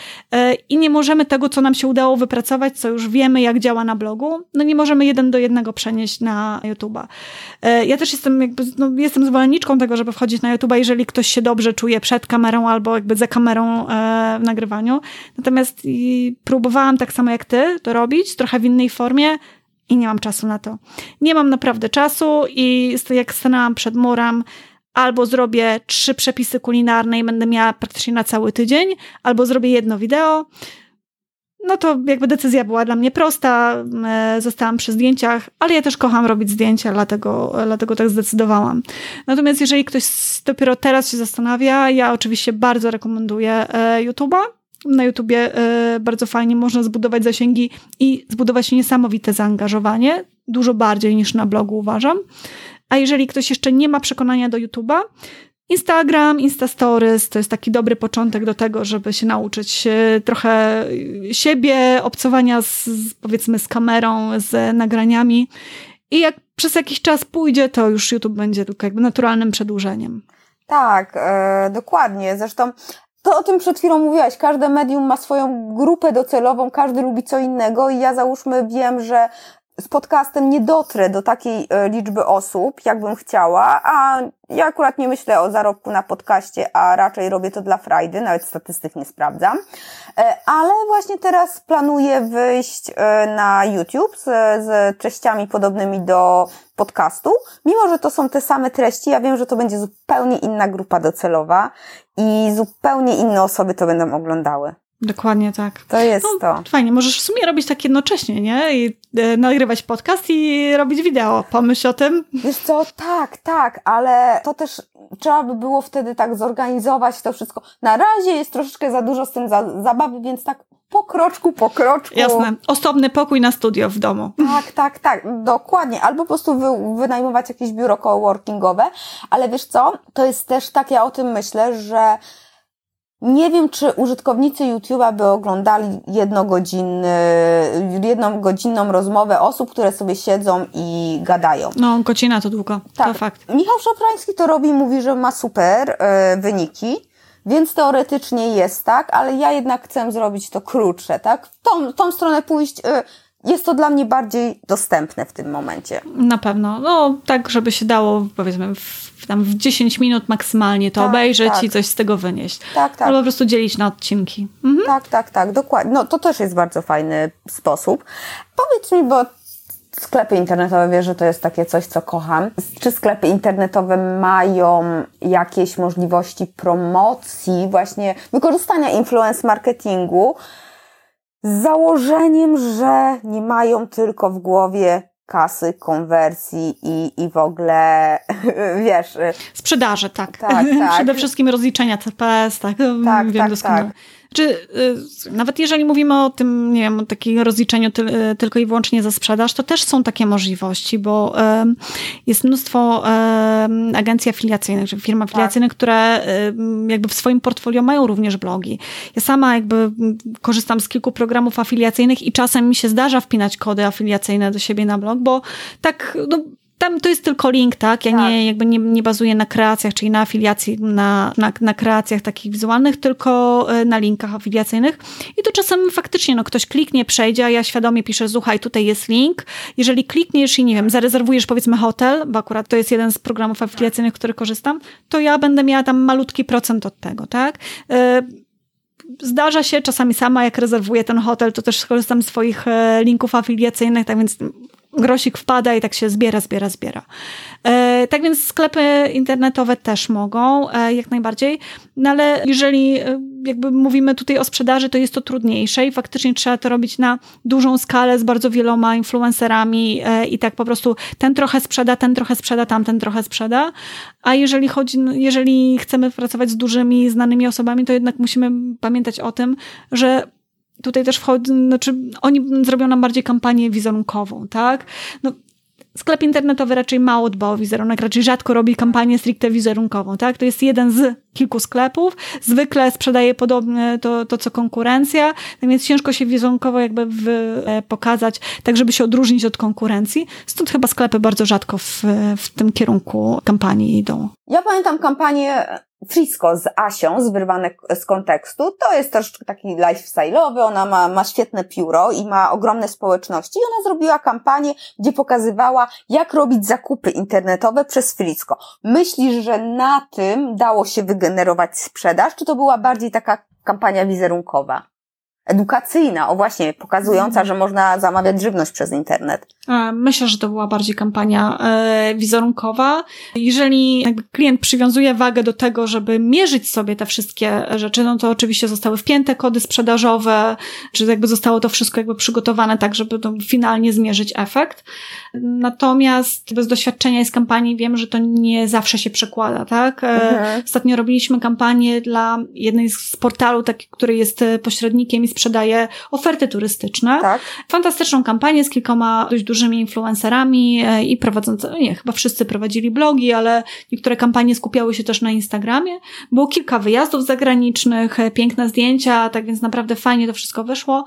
I nie możemy tego, co nam się udało wypracować, co już wiemy, jak działa na blogu, no nie możemy jeden do jednego przenieść na YouTube'a. E, ja też jestem jakby, no, jestem zwolenniczką tego, żeby wchodzić na YouTube, jeżeli ktoś się dobrze czuje przed kamerą albo jakby za kamerą e, w nagrywaniu. Natomiast próbowałam tak samo jak ty to robić, trochę w innej formie i nie mam czasu na to. Nie mam naprawdę czasu i jak stanęłam przed murem, albo zrobię trzy przepisy kulinarne i będę miała praktycznie na cały tydzień, albo zrobię jedno wideo, no to jakby decyzja była dla mnie prosta, e, zostałam przy zdjęciach, ale ja też kocham robić zdjęcia, dlatego, dlatego tak zdecydowałam. Natomiast jeżeli ktoś dopiero teraz się zastanawia, ja oczywiście bardzo rekomenduję e, YouTube'a. Na YouTubie e, bardzo fajnie można zbudować zasięgi i zbudować niesamowite zaangażowanie, dużo bardziej niż na blogu uważam. A jeżeli ktoś jeszcze nie ma przekonania do YouTube'a, Instagram, Insta Stories to jest taki dobry początek do tego, żeby się nauczyć trochę siebie, obcowania z, powiedzmy z kamerą, z nagraniami. I jak przez jakiś czas pójdzie, to już YouTube będzie tylko jakby naturalnym przedłużeniem. Tak, e, dokładnie. Zresztą to o tym przed chwilą mówiłaś. Każde medium ma swoją grupę docelową, każdy lubi co innego i ja załóżmy wiem, że z podcastem nie dotrę do takiej e, liczby osób, jakbym chciała, a ja akurat nie myślę o zarobku na podcaście, a raczej robię to dla frajdy, nawet statystyk nie sprawdzam. E, ale właśnie teraz planuję wyjść e, na YouTube z, z treściami podobnymi do podcastu. Mimo, że to są te same treści, ja wiem, że to będzie zupełnie inna grupa docelowa i zupełnie inne osoby to będą oglądały. Dokładnie tak. To jest no, to. Fajnie, możesz w sumie robić tak jednocześnie, nie? I e, nagrywać podcast i robić wideo. Pomyśl o tym. Wiesz co, tak, tak, ale to też trzeba by było wtedy tak zorganizować to wszystko. Na razie jest troszeczkę za dużo z tym za, zabawy, więc tak po kroczku, po kroczku. Jasne. Osobny pokój na studio w domu. Tak, tak, tak. Dokładnie. Albo po prostu wy, wynajmować jakieś biuro coworkingowe. Ale wiesz co? To jest też tak, ja o tym myślę, że nie wiem, czy użytkownicy YouTube'a by oglądali jednogodzinny, jedną godzinną rozmowę osób, które sobie siedzą i gadają. No, godzina to długo, tak. to fakt. Michał Szafrański to robi, mówi, że ma super y, wyniki, więc teoretycznie jest tak, ale ja jednak chcę zrobić to krótsze, tak? W tą, tą stronę pójść, y, jest to dla mnie bardziej dostępne w tym momencie. Na pewno. No, tak, żeby się dało, powiedzmy, w, tam w 10 minut maksymalnie to tak, obejrzeć tak. i coś z tego wynieść. Tak, tak. Albo po prostu dzielić na odcinki. Mhm. Tak, tak, tak, dokładnie. No, to też jest bardzo fajny sposób. Powiedz mi, bo sklepy internetowe, wiesz, że to jest takie coś, co kocham. Czy sklepy internetowe mają jakieś możliwości promocji, właśnie wykorzystania influence marketingu z założeniem, że nie mają tylko w głowie kasy, konwersji i, i w ogóle, wiesz... Sprzedaży, tak. tak, tak. Przede wszystkim rozliczenia CPS, tak, tak wiem tak, doskonale. Tak. Czy y, nawet jeżeli mówimy o tym, nie wiem, o takim rozliczeniu ty, y, tylko i wyłącznie za sprzedaż, to też są takie możliwości, bo jest mnóstwo agencji afiliacyjnych, czy firm afiliacyjnych, tak. które jakby w swoim portfolio mają również blogi. Ja sama jakby korzystam z kilku programów afiliacyjnych i czasem mi się zdarza wpinać kody afiliacyjne do siebie na blog, bo tak, no, tam to jest tylko link, tak? Ja tak. nie, jakby nie, nie bazuję na kreacjach, czyli na afiliacji, na, na, na kreacjach takich wizualnych, tylko e, na linkach afiliacyjnych. I to czasem faktycznie, no ktoś kliknie, przejdzie, a ja świadomie piszę, słuchaj, tutaj jest link. Jeżeli klikniesz i nie wiem, zarezerwujesz powiedzmy hotel, bo akurat to jest jeden z programów afiliacyjnych, który korzystam, to ja będę miała tam malutki procent od tego, tak? E, zdarza się czasami sama, jak rezerwuję ten hotel, to też skorzystam z swoich e, linków afiliacyjnych, tak więc grosik wpada i tak się zbiera, zbiera, zbiera. E, tak więc sklepy internetowe też mogą, e, jak najbardziej, no ale jeżeli e, jakby mówimy tutaj o sprzedaży, to jest to trudniejsze i faktycznie trzeba to robić na dużą skalę z bardzo wieloma influencerami i tak po prostu ten trochę sprzeda, ten trochę sprzeda, tamten trochę sprzeda, a jeżeli chodzi, jeżeli chcemy pracować z dużymi, znanymi osobami, to jednak musimy pamiętać o tym, że tutaj też wchodzi, znaczy oni zrobią nam bardziej kampanię wizerunkową, tak? No, sklep internetowy raczej mało dba o wizerunek, raczej rzadko robi kampanię stricte wizerunkową, tak? To jest jeden z kilku sklepów, zwykle sprzedaje podobnie to, to co konkurencja, tak więc ciężko się wizerunkowo jakby w, e, pokazać, tak żeby się odróżnić od konkurencji. Stąd chyba sklepy bardzo rzadko w, w tym kierunku kampanii idą. Ja pamiętam kampanię Frisco z Asią, z wyrwane z kontekstu. To jest też taki lifestyle'owy, ona ma, ma świetne pióro i ma ogromne społeczności. I ona zrobiła kampanię, gdzie pokazywała, jak robić zakupy internetowe przez Frisco. Myślisz, że na tym dało się wygenerować sprzedaż, czy to była bardziej taka kampania wizerunkowa? Edukacyjna, o właśnie, pokazująca, mhm. że można zamawiać żywność przez internet. E, myślę, że to była bardziej kampania e, wizerunkowa. Jeżeli klient przywiązuje wagę do tego, żeby mierzyć sobie te wszystkie rzeczy, no to oczywiście zostały wpięte kody sprzedażowe, czy jakby zostało to wszystko jakby przygotowane tak, żeby to finalnie zmierzyć efekt. Natomiast bez doświadczenia z kampanii wiem, że to nie zawsze się przekłada, tak? E, mhm. Ostatnio robiliśmy kampanię dla jednej z portalu, taki, który jest pośrednikiem i sprzedaje oferty turystyczne. Tak. Fantastyczną kampanię z kilkoma dość dużymi influencerami e, i prowadzący, nie, chyba wszyscy prowadzili blogi, ale niektóre kampanie skupiały się też na Instagramie. Było kilka wyjazdów zagranicznych, e, piękne zdjęcia, tak więc naprawdę fajnie to wszystko wyszło,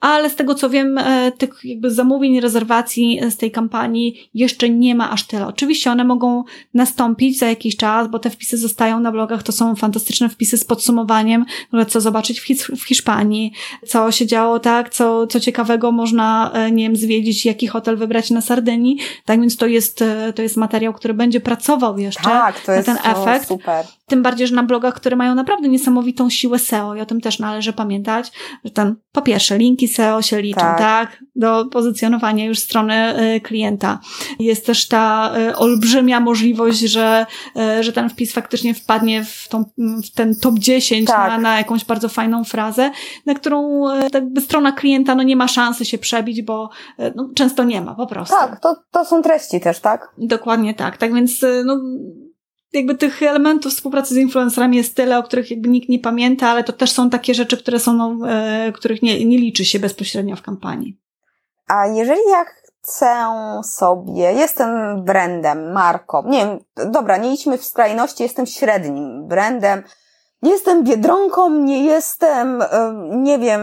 ale z tego co wiem, e, tych jakby zamówień, rezerwacji z tej kampanii jeszcze nie ma aż tyle. Oczywiście one mogą nastąpić za jakiś czas, bo te wpisy zostają na blogach, to są fantastyczne wpisy z podsumowaniem, co zobaczyć w Hiszpanii, co się działo, tak, co, co ciekawego można, e, nie wiem, zwiedzić, jaki hotel wybrać na Sardynii, tak więc to jest, e, to jest materiał, który będzie pracował jeszcze tak, to jest na ten efekt. Super. Tym bardziej, że na blogach, które mają naprawdę niesamowitą siłę SEO i o tym też należy pamiętać, że ten, po pierwsze, linki SEO się liczą, tak, tak do pozycjonowania już strony y, klienta. Jest też ta y, olbrzymia możliwość, że, y, że ten wpis faktycznie wpadnie w, tą, w ten top 10 tak. na, na jakąś bardzo fajną frazę, na którą jakby strona klienta no nie ma szansy się przebić, bo no, często nie ma po prostu. Tak, to, to są treści też, tak? Dokładnie tak. Tak więc no, jakby tych elementów współpracy z influencerami jest tyle, o których jakby nikt nie pamięta, ale to też są takie rzeczy, które są, no, e, których nie, nie liczy się bezpośrednio w kampanii. A jeżeli ja chcę sobie, jestem brandem, marką, nie wiem, dobra, nie idźmy w skrajności, jestem średnim brandem, nie jestem Biedronką, nie jestem, nie wiem,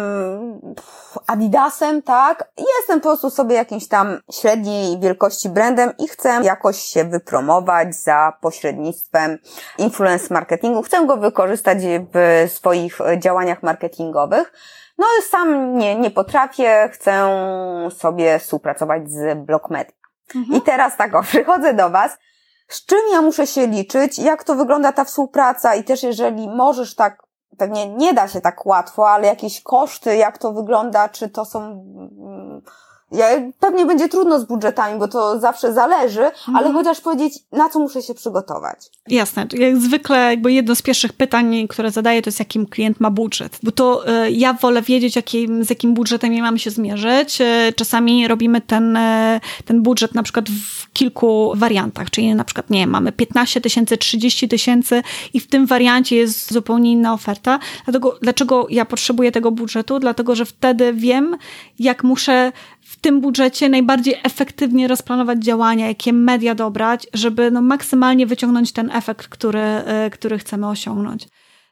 Adidasem, tak? Jestem po prostu sobie jakimś tam średniej wielkości brandem i chcę jakoś się wypromować za pośrednictwem influence marketingu. Chcę go wykorzystać w swoich działaniach marketingowych. No sam nie, nie potrafię, chcę sobie współpracować z Blockmedia. Mhm. I teraz tak, o, przychodzę do Was z czym ja muszę się liczyć, jak to wygląda ta współpraca i też jeżeli możesz tak, pewnie nie da się tak łatwo, ale jakieś koszty, jak to wygląda, czy to są mm, ja, pewnie będzie trudno z budżetami, bo to zawsze zależy, mhm. ale chociaż powiedzieć, na co muszę się przygotować. Jasne. Jak zwykle, jakby jedno z pierwszych pytań, które zadaję, to jest jakim klient ma budżet. Bo to y, ja wolę wiedzieć, jakim, z jakim budżetem ja mam się zmierzyć. Y, czasami robimy ten, y, ten budżet na przykład w kilku wariantach, czyli na przykład, nie mamy 15 tysięcy, 30 tysięcy i w tym wariancie jest zupełnie inna oferta. Dlatego, dlaczego ja potrzebuję tego budżetu? Dlatego, że wtedy wiem, jak muszę w tym budżecie najbardziej efektywnie rozplanować działania, jakie media dobrać, żeby no maksymalnie wyciągnąć ten efekt, który, e, który chcemy osiągnąć.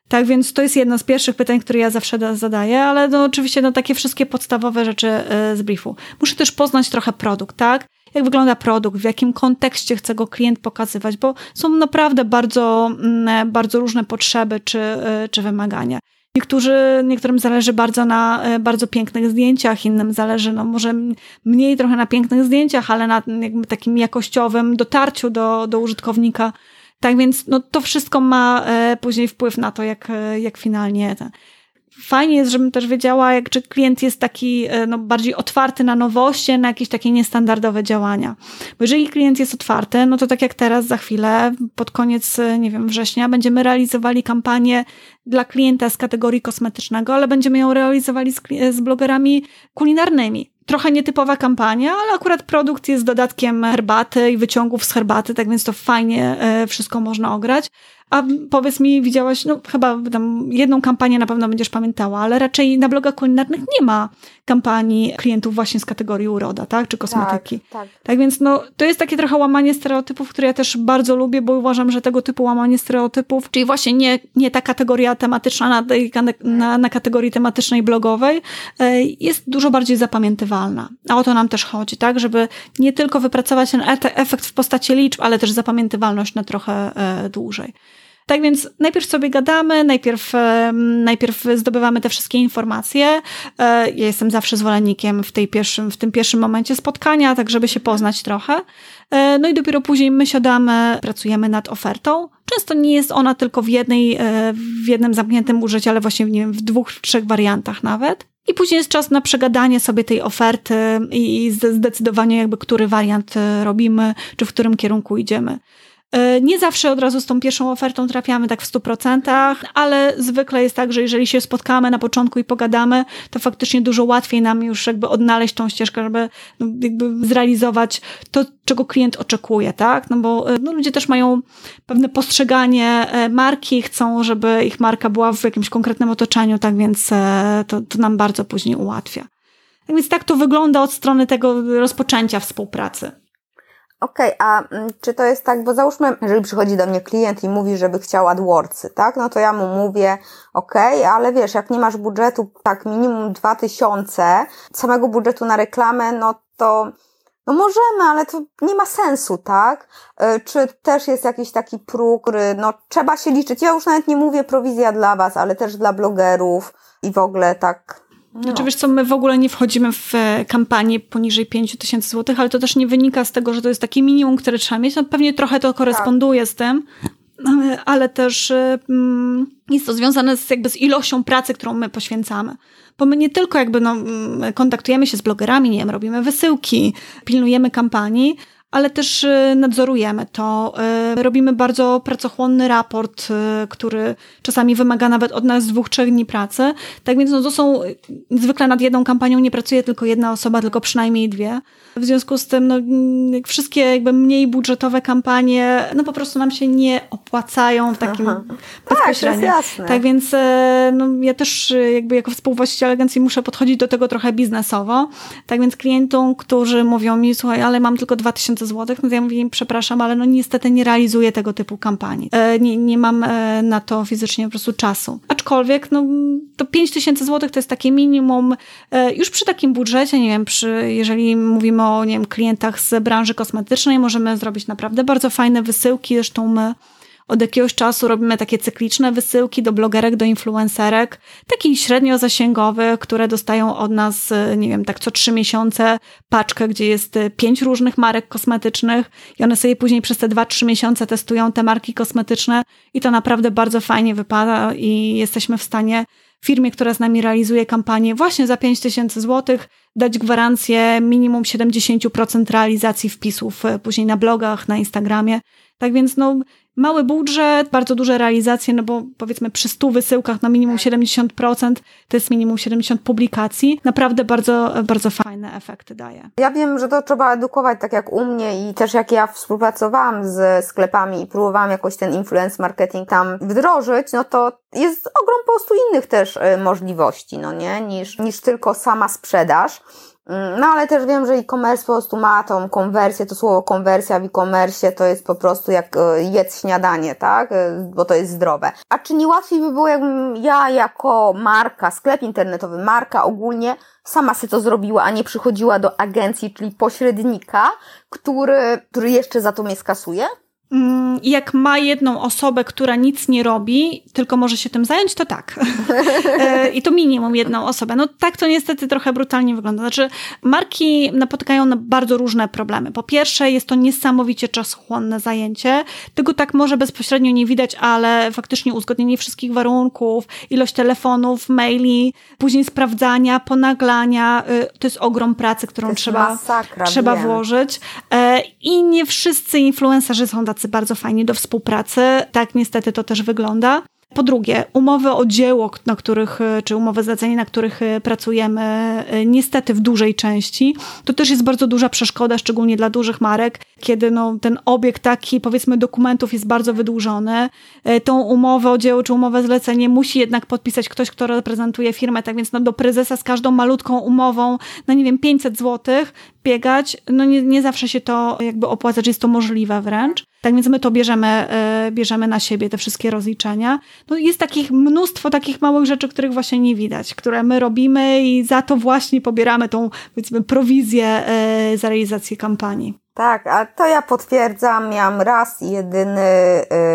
Tak więc to jest jedno z pierwszych pytań, które ja zawsze zadaję, ale no oczywiście no takie wszystkie podstawowe rzeczy e, z briefu. Muszę też poznać trochę produkt, tak? Jak wygląda produkt, w jakim kontekście chce go klient pokazywać, bo są naprawdę bardzo, mm, bardzo różne potrzeby czy, e, czy wymagania. Niektórzy, niektórym zależy bardzo na e, bardzo pięknych zdjęciach, innym zależy no może mniej trochę na pięknych zdjęciach, ale na jakby takim jakościowym dotarciu do, do użytkownika. Tak więc no, to wszystko ma e, później wpływ na to, jak, e, jak finalnie ten, fajnie jest, żebym też wiedziała, jak, czy klient jest taki e, no, bardziej otwarty na nowości, na jakieś takie niestandardowe działania. Bo jeżeli klient jest otwarty, no to tak jak teraz, za chwilę, pod koniec, e, nie wiem, września, będziemy realizowali kampanię dla klienta z kategorii kosmetycznego, ale będziemy ją realizowali z, z blogerami kulinarnymi trochę nietypowa kampania, ale akurat produkt jest dodatkiem herbaty i wyciągów z herbaty, tak więc to fajnie e, wszystko można ograć. A powiedz mi, widziałaś, no chyba tam jedną kampanię na pewno będziesz pamiętała, ale raczej na blogach kulinarnych nie ma kampanii klientów właśnie z kategorii uroda, tak? Czy kosmetyki. Tak, tak. tak więc no, to jest takie trochę łamanie stereotypów, które ja też bardzo lubię, bo uważam, że tego typu łamanie stereotypów, czyli właśnie nie, nie ta kategoria tematyczna na, na, na kategorii tematycznej blogowej, e, jest dużo bardziej zapamiętywalna. A o to nam też chodzi, tak? Żeby nie tylko wypracować ten efekt w postaci liczb, ale też zapamiętywalność na trochę e, dłużej. Tak więc najpierw sobie gadamy, najpierw, najpierw zdobywamy te wszystkie informacje. E, ja jestem zawsze zwolennikiem w, tej pierwszym, w tym pierwszym momencie spotkania, tak żeby się poznać trochę. E, no i dopiero później my siadamy, pracujemy nad ofertą. Często nie jest ona tylko w jednej, e, w jednym zamkniętym budżecie, ale właśnie nie wiem, w dwóch, trzech wariantach nawet. I później jest czas na przegadanie sobie tej oferty i zdecydowanie jakby, który wariant robimy, czy w którym kierunku idziemy. E, nie zawsze od razu z tą pierwszą ofertą trafiamy tak w 100%, ale zwykle jest tak, że jeżeli się spotkamy na początku i pogadamy, to faktycznie dużo łatwiej nam już jakby odnaleźć tą ścieżkę, żeby no, jakby zrealizować to, czego klient oczekuje, tak? No bo e, no, ludzie też mają pewne postrzeganie e, marki, chcą, żeby ich marka była w jakimś konkretnym otoczeniu, tak więc to, to nam bardzo później ułatwia. Tak więc tak to wygląda od strony tego rozpoczęcia współpracy. Okej, okay, a mm, czy to jest tak, bo załóżmy, jeżeli przychodzi do mnie klient i mówi, żeby chciał AdWordsy, tak? No to ja mu mówię, okej, okay, ale wiesz, jak nie masz budżetu, tak minimum 2000, samego budżetu na reklamę, no to no możemy, ale to nie ma sensu, tak? E, czy też jest jakiś taki próg, no trzeba się liczyć. Ja już nawet nie mówię prowizja dla Was, ale też dla blogerów i w ogóle tak no. Znaczy wiesz co, my w ogóle nie wchodzimy w e, kampanię poniżej 5 tysięcy złotych, ale to też nie wynika z tego, że to jest takie minimum, które trzeba mieć. No pewnie trochę to koresponduje tak. z tym, ale też e, mm, jest to związane z, jakby z ilością pracy, którą my poświęcamy. Bo my nie tylko jakby no, mm, kontaktujemy się z blogerami, nie wiem, robimy wysyłki, pilnujemy kampanii, ale też y, nadzorujemy to. Y, robimy bardzo pracochłonny raport, y, który czasami wymaga nawet od nas dwóch, trzech dni pracy. Tak więc no, to są, zwykle nad jedną kampanią nie pracuje tylko jedna osoba, tylko przynajmniej dwie. W związku z tym no, wszystkie jakby mniej budżetowe kampanie no po prostu nam się nie opłacają w takim Aha. bezpośrednio. Tak, jasne. tak więc no, ja też jakby jako współwłaściciel agencji muszę podchodzić do tego trochę biznesowo. Tak więc klientom, którzy mówią mi, słuchaj, ale mam tylko 2000 złotych, no to ja mówię przepraszam, ale no niestety nie realizuję tego typu kampanii. E, nie, nie mam e, na to fizycznie po prostu czasu. Aczkolwiek, no to 5 tysięcy złotych to jest takie minimum, e, już przy takim budżecie, nie wiem, przy, jeżeli mówimy o, nie wiem, klientach z branży kosmetycznej, możemy zrobić naprawdę bardzo fajne wysyłki, zresztą my od jakiegoś czasu robimy takie cykliczne wysyłki do blogerek, do influencerek, takich średnio zasięgowych, które dostają od nas, e, nie wiem, tak co trzy miesiące paczkę, gdzie jest e, pięć różnych marek kosmetycznych i one sobie później przez te dwa, trzy miesiące testują te marki kosmetyczne i to naprawdę bardzo fajnie wypada i jesteśmy w stanie firmie, która z nami realizuje kampanię właśnie za 5000 zł, dać gwarancję minimum 70% realizacji wpisów e, później na blogach, na Instagramie. Tak więc no, mały budżet, bardzo duże realizacje, no bo powiedzmy przy 100 wysyłkach na minimum 70% to jest minimum 70 publikacji. Naprawdę bardzo, bardzo fajne efekty daje. Ja wiem, że to trzeba edukować, tak jak u mnie i też jak ja współpracowałam z sklepami i próbowałam jakoś ten influence marketing tam wdrożyć, no to jest ogrom po prostu innych też y, możliwości, no nie, niż, niż tylko sama sprzedaż. Mm, no ale też wiem, że e-commerce po prostu ma tą konwersję, to słowo konwersja w e-commerce to jest po prostu jak e, jedz śniadanie, tak? E, bo to jest zdrowe. A czy nie łatwiej by było, jakbym ja jako marka, sklep internetowy, marka ogólnie sama sobie to zrobiła, a nie przychodziła do agencji, czyli pośrednika, który, który jeszcze za to mnie skasuje? Mm, jak ma jedną osobę, która nic nie robi, tylko może się tym zająć, to tak. E, I to minimum jedną osobę. No tak to niestety trochę brutalnie wygląda. Znaczy, marki napotykają na bardzo różne problemy. Po pierwsze, jest to niesamowicie czasochłonne zajęcie. Tego tak może bezpośrednio nie widać, ale faktycznie uzgodnienie wszystkich warunków, ilość telefonów, maili, później sprawdzania, ponaglania, y, to jest ogrom pracy, którą trzeba, masakra, trzeba włożyć. I nie wszyscy influencerzy są tacy bardzo fajni do współpracy. Tak niestety to też wygląda. Po drugie, umowy o dzieło, na których, czy umowy zlecenie, na których e, pracujemy, e, niestety w dużej części, to też jest bardzo duża przeszkoda, szczególnie dla dużych marek, kiedy no, ten obieg taki, powiedzmy, dokumentów jest bardzo wydłużony. E, tą umowę o dzieło, czy umowę zlecenie musi jednak podpisać ktoś, kto reprezentuje firmę, tak więc no, do prezesa z każdą malutką umową na, nie wiem, 500 złotych biegać, no nie, nie zawsze się to jakby opłaca, czy jest to możliwe wręcz. Tak więc my to bierzemy, e, bierzemy na siebie, te wszystkie rozliczenia. No jest takich mnóstwo takich małych rzeczy, których właśnie nie widać, które my robimy i za to właśnie pobieramy tą, powiedzmy, prowizję e, za realizację kampanii. Tak, a to ja potwierdzam. Miałam raz jedyny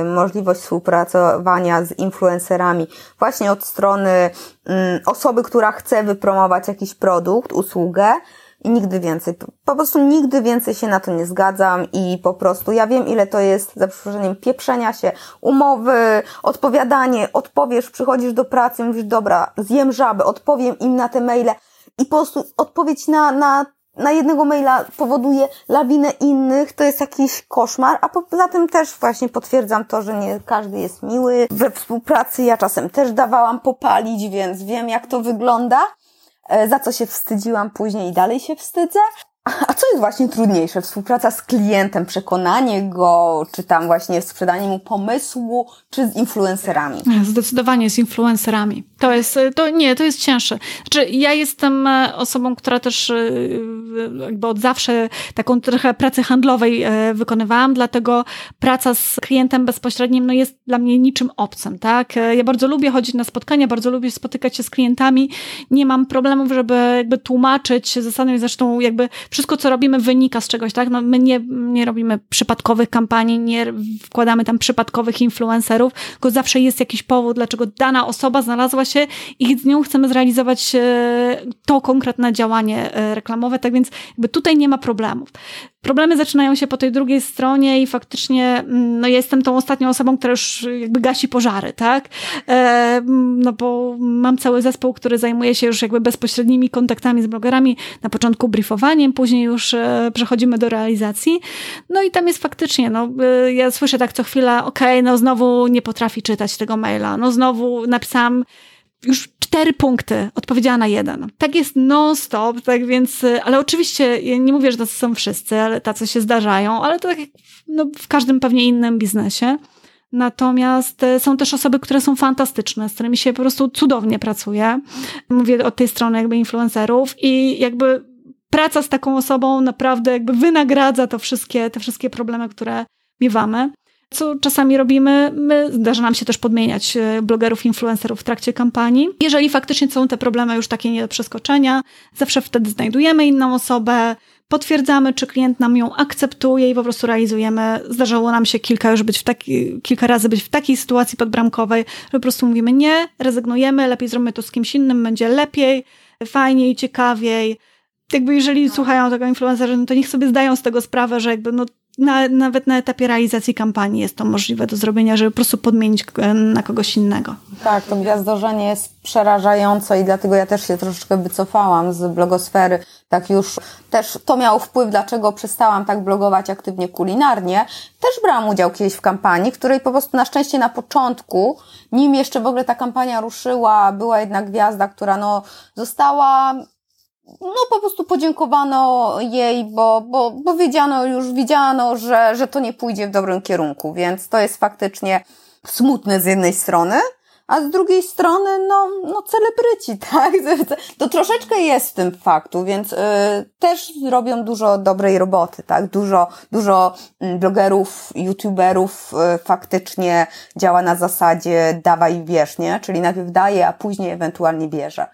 y, możliwość współpracowania z influencerami właśnie od strony y, osoby, która chce wypromować jakiś produkt, usługę i nigdy więcej. Po prostu nigdy więcej się na to nie zgadzam i po prostu ja wiem, ile to jest, za przeproszeniem, pieprzenia się, umowy, odpowiadanie, odpowiesz, przychodzisz do pracy, mówisz, dobra, zjem żabę, odpowiem im na te maile i po prostu odpowiedź na, na na jednego maila powoduje lawinę innych, to jest jakiś koszmar, a poza tym też właśnie potwierdzam to, że nie każdy jest miły. We współpracy ja czasem też dawałam popalić, więc wiem jak to wygląda. E, za co się wstydziłam później i dalej się wstydzę. A co jest właśnie trudniejsze? Współpraca z klientem, przekonanie go, czy tam właśnie sprzedanie mu pomysłu, czy z influencerami? Zdecydowanie z influencerami. To jest, to nie, to jest cięższe. Znaczy, ja jestem e, osobą, która też e, jakby od zawsze taką trochę pracy handlowej e, wykonywałam, dlatego praca z klientem bezpośrednim no jest dla mnie niczym obcym, tak? Ja bardzo lubię chodzić na spotkania, bardzo lubię spotykać się z klientami. Nie mam problemów, żeby jakby tłumaczyć zasadę, zresztą jakby wszystko, co robimy, wynika z czegoś, tak? No, my nie, nie robimy przypadkowych kampanii, nie wkładamy tam przypadkowych influencerów, tylko zawsze jest jakiś powód, dlaczego dana osoba znalazła się i z nią chcemy zrealizować e, to konkretne działanie e, reklamowe, tak więc jakby tutaj nie ma problemów. Problemy zaczynają się po tej drugiej stronie i faktycznie, mm, no ja jestem tą ostatnią osobą, która już jakby gasi pożary, tak? E, no bo mam cały zespół, który zajmuje się już jakby bezpośrednimi kontaktami z blogerami, na początku briefowaniem, później już e, przechodzimy do realizacji. No i tam jest faktycznie, no e, ja słyszę tak co chwilę, okej, okay, no znowu nie potrafi czytać tego maila, no znowu napisałam już cztery punkty, odpowiedziała na jeden. Tak jest non-stop, tak więc, ale oczywiście ja nie mówię, że tacy są wszyscy, ale tacy się zdarzają, ale to tak jak no, w każdym pewnie innym biznesie. Natomiast e, są też osoby, które są fantastyczne, z którymi się po prostu cudownie pracuje. Mówię od tej strony jakby influencerów i jakby praca z taką osobą naprawdę jakby wynagradza to wszystkie, te wszystkie problemy, które miewamy. Co czasami robimy, my zdarza nam się też podmieniać e, blogerów, influencerów w trakcie kampanii. Jeżeli faktycznie są te problemy już takie nie do przeskoczenia, zawsze wtedy znajdujemy inną osobę, potwierdzamy, czy klient nam ją akceptuje i po prostu realizujemy. Zdarzało nam się kilka już być w taki, kilka razy być w takiej sytuacji podbramkowej, że po prostu mówimy nie, rezygnujemy, lepiej zrobimy to z kimś innym, będzie lepiej, fajniej, ciekawiej. Jakby jeżeli słuchają tego influencerzy, no to niech sobie zdają z tego sprawę, że jakby no na, nawet na etapie realizacji kampanii jest to możliwe do zrobienia, żeby po prostu podmienić na kogoś innego. Tak, to gwiazdorzenie jest przerażające i dlatego ja też się troszeczkę wycofałam z blogosfery. Tak już też to miało wpływ, dlaczego przestałam tak blogować aktywnie kulinarnie. Też brałam udział kiedyś w kampanii, której po prostu na szczęście na początku, nim jeszcze w ogóle ta kampania ruszyła, była jedna gwiazda, która no została no po prostu podziękowano jej, bo, bo, bo wiedziano już, widziano, że, że to nie pójdzie w dobrym kierunku, więc to jest faktycznie smutne z jednej strony, a z drugiej strony, no, no celebryci, tak? To troszeczkę jest w tym faktu, więc y, też robią dużo dobrej roboty, tak? Dużo, dużo mm, blogerów, youtuberów y, faktycznie działa na zasadzie dawaj bierz, nie? Czyli najpierw daje, a później ewentualnie bierze.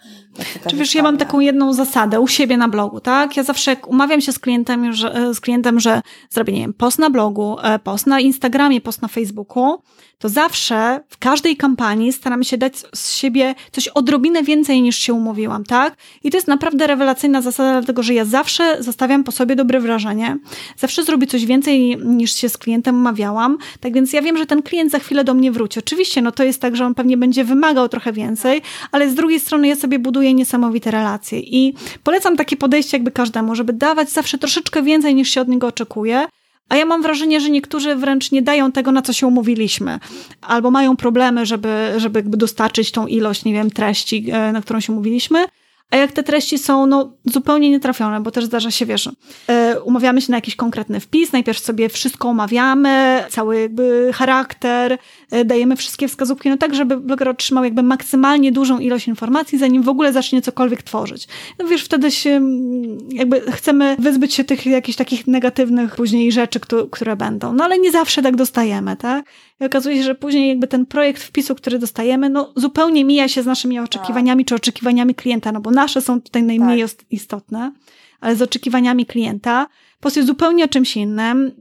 Czy wiesz, ja mam taką jedną zasadę u siebie na blogu, tak? Ja zawsze jak umawiam się z klientem, że, z klientem, że zrobię, nie wiem, post na blogu, e, post na Instagramie, post na Facebooku, to zawsze w każdej kampanii staramy się dać z siebie coś odrobinę więcej niż się umówiłam, tak? I to jest naprawdę rewelacyjna zasada, dlatego że ja zawsze zostawiam po sobie dobre wrażenie, zawsze zrobię coś więcej niż się z klientem umawiałam, tak więc ja wiem, że ten klient za chwilę do mnie wróci. Oczywiście, no to jest tak, że on pewnie będzie wymagał trochę więcej, ale z drugiej strony ja sobie buduję niesamowite relacje i polecam takie podejście jakby każdemu, żeby dawać zawsze troszeczkę więcej niż się od niego oczekuje, a ja mam wrażenie, że niektórzy wręcz nie dają tego, na co się umówiliśmy. Albo mają problemy, żeby, żeby dostarczyć tą ilość, nie wiem, treści, e, na którą się umówiliśmy. A jak te treści są no, zupełnie nietrafione, bo też zdarza się, wiesz, yy, umawiamy się na jakiś konkretny wpis, najpierw sobie wszystko omawiamy, cały jakby charakter, yy, dajemy wszystkie wskazówki, no tak, żeby bloger otrzymał jakby maksymalnie dużą ilość informacji, zanim w ogóle zacznie cokolwiek tworzyć. No wiesz, wtedy się mm, jakby chcemy wyzbyć się tych jakichś takich negatywnych później rzeczy, które będą. No ale nie zawsze tak dostajemy, tak? I okazuje się, że później jakby ten projekt wpisu, który dostajemy, no zupełnie mija się z naszymi oczekiwaniami, czy oczekiwaniami klienta, no bo nasze są tutaj najmniej tak. istotne, ale z oczekiwaniami klienta. Post jest zupełnie czymś innym.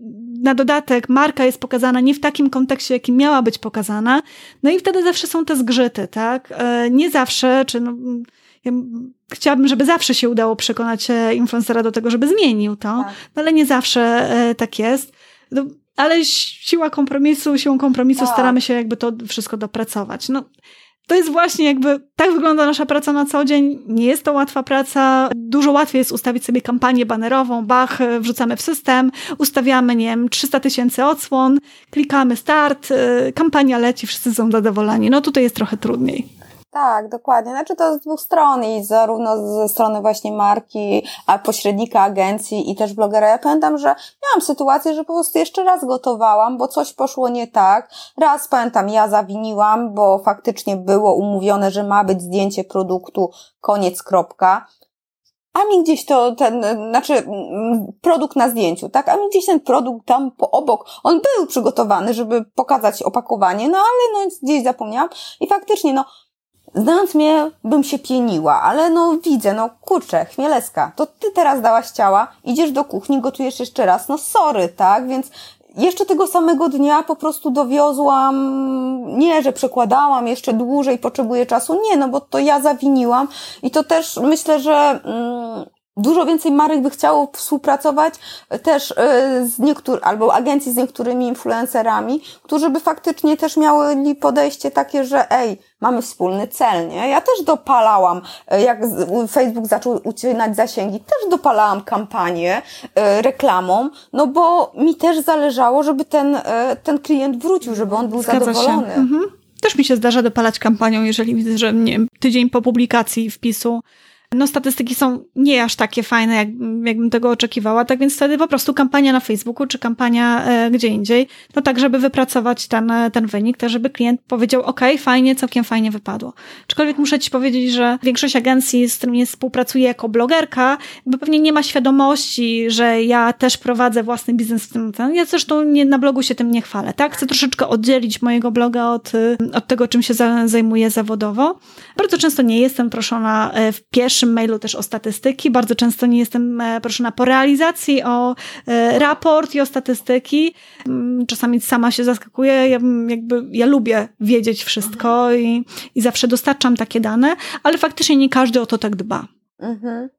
Na dodatek marka jest pokazana nie w takim kontekście, jakim miała być pokazana. No i wtedy zawsze są te zgrzyty, tak? E, nie zawsze, czy no, ja chciałabym, żeby zawsze się udało przekonać e, influencera do tego, żeby zmienił to, tak. no ale nie zawsze e, tak jest. No, ale siła kompromisu, siłą kompromisu tak. staramy się jakby to wszystko dopracować. No, to jest właśnie jakby, tak wygląda nasza praca na co dzień. Nie jest to łatwa praca. Dużo łatwiej jest ustawić sobie kampanię banerową, bach, wrzucamy w system, ustawiamy, nie wiem, 300 tysięcy odsłon, klikamy start, y, kampania leci, wszyscy są zadowoleni. No tutaj jest trochę trudniej. Tak, dokładnie. Znaczy to z dwóch stron i zarówno ze strony właśnie marki, a pośrednika agencji i też blogera. Ja pamiętam, że miałam sytuację, że po prostu jeszcze raz gotowałam, bo coś poszło nie tak. Raz pamiętam, ja zawiniłam, bo faktycznie było umówione, że ma być zdjęcie produktu, koniec, kropka. A mi gdzieś to ten, znaczy produkt na zdjęciu, tak? A mi gdzieś ten produkt tam po obok, on był przygotowany, żeby pokazać opakowanie, no ale no gdzieś zapomniałam. I faktycznie, no, Znając mnie, bym się pieniła, ale no widzę, no kurczę, Chmielewska, to ty teraz dałaś ciała, idziesz do kuchni, gotujesz jeszcze raz, no sorry, tak? Więc jeszcze tego samego dnia po prostu dowiozłam, nie, że przekładałam jeszcze dłużej, potrzebuję czasu, nie, no bo to ja zawiniłam i to też myślę, że mm, Dużo więcej marek by chciało współpracować też y, z niektórymi, albo agencji z niektórymi influencerami, którzy by faktycznie też miały podejście takie, że ej, mamy wspólny cel, nie? Ja też dopalałam, y, jak Facebook zaczął ucinać zasięgi, też dopalałam kampanię reklamą, no bo mi też zależało, żeby ten, ten klient wrócił, żeby on był Zgadza zadowolony. Mhm. Też mi się zdarza dopalać kampanią, jeżeli widzę, że nie, tydzień po publikacji wpisu no statystyki są nie aż takie fajne, jak, jakbym tego oczekiwała, tak więc wtedy po prostu kampania na Facebooku, czy kampania e, gdzie indziej, no tak, żeby wypracować ten, ten wynik, tak żeby klient powiedział, ok, fajnie, całkiem fajnie wypadło. Aczkolwiek muszę Ci powiedzieć, że większość agencji, z którymi współpracuję jako blogerka, jakby pewnie nie ma świadomości, że ja też prowadzę własny biznes w tym. Ja zresztą nie, na blogu się tym nie chwalę, tak? Chcę troszeczkę oddzielić mojego bloga od, od tego, czym się za, zajmuję zawodowo. Bardzo często nie jestem proszona e, w pierwszym mailu też o statystyki, bardzo często nie jestem e, proszona po realizacji o e, raport i o statystyki. Mm, czasami sama się zaskakuję, ja, jakby, ja lubię wiedzieć wszystko i, i zawsze dostarczam takie dane, ale faktycznie nie każdy o to tak dba. Mhm.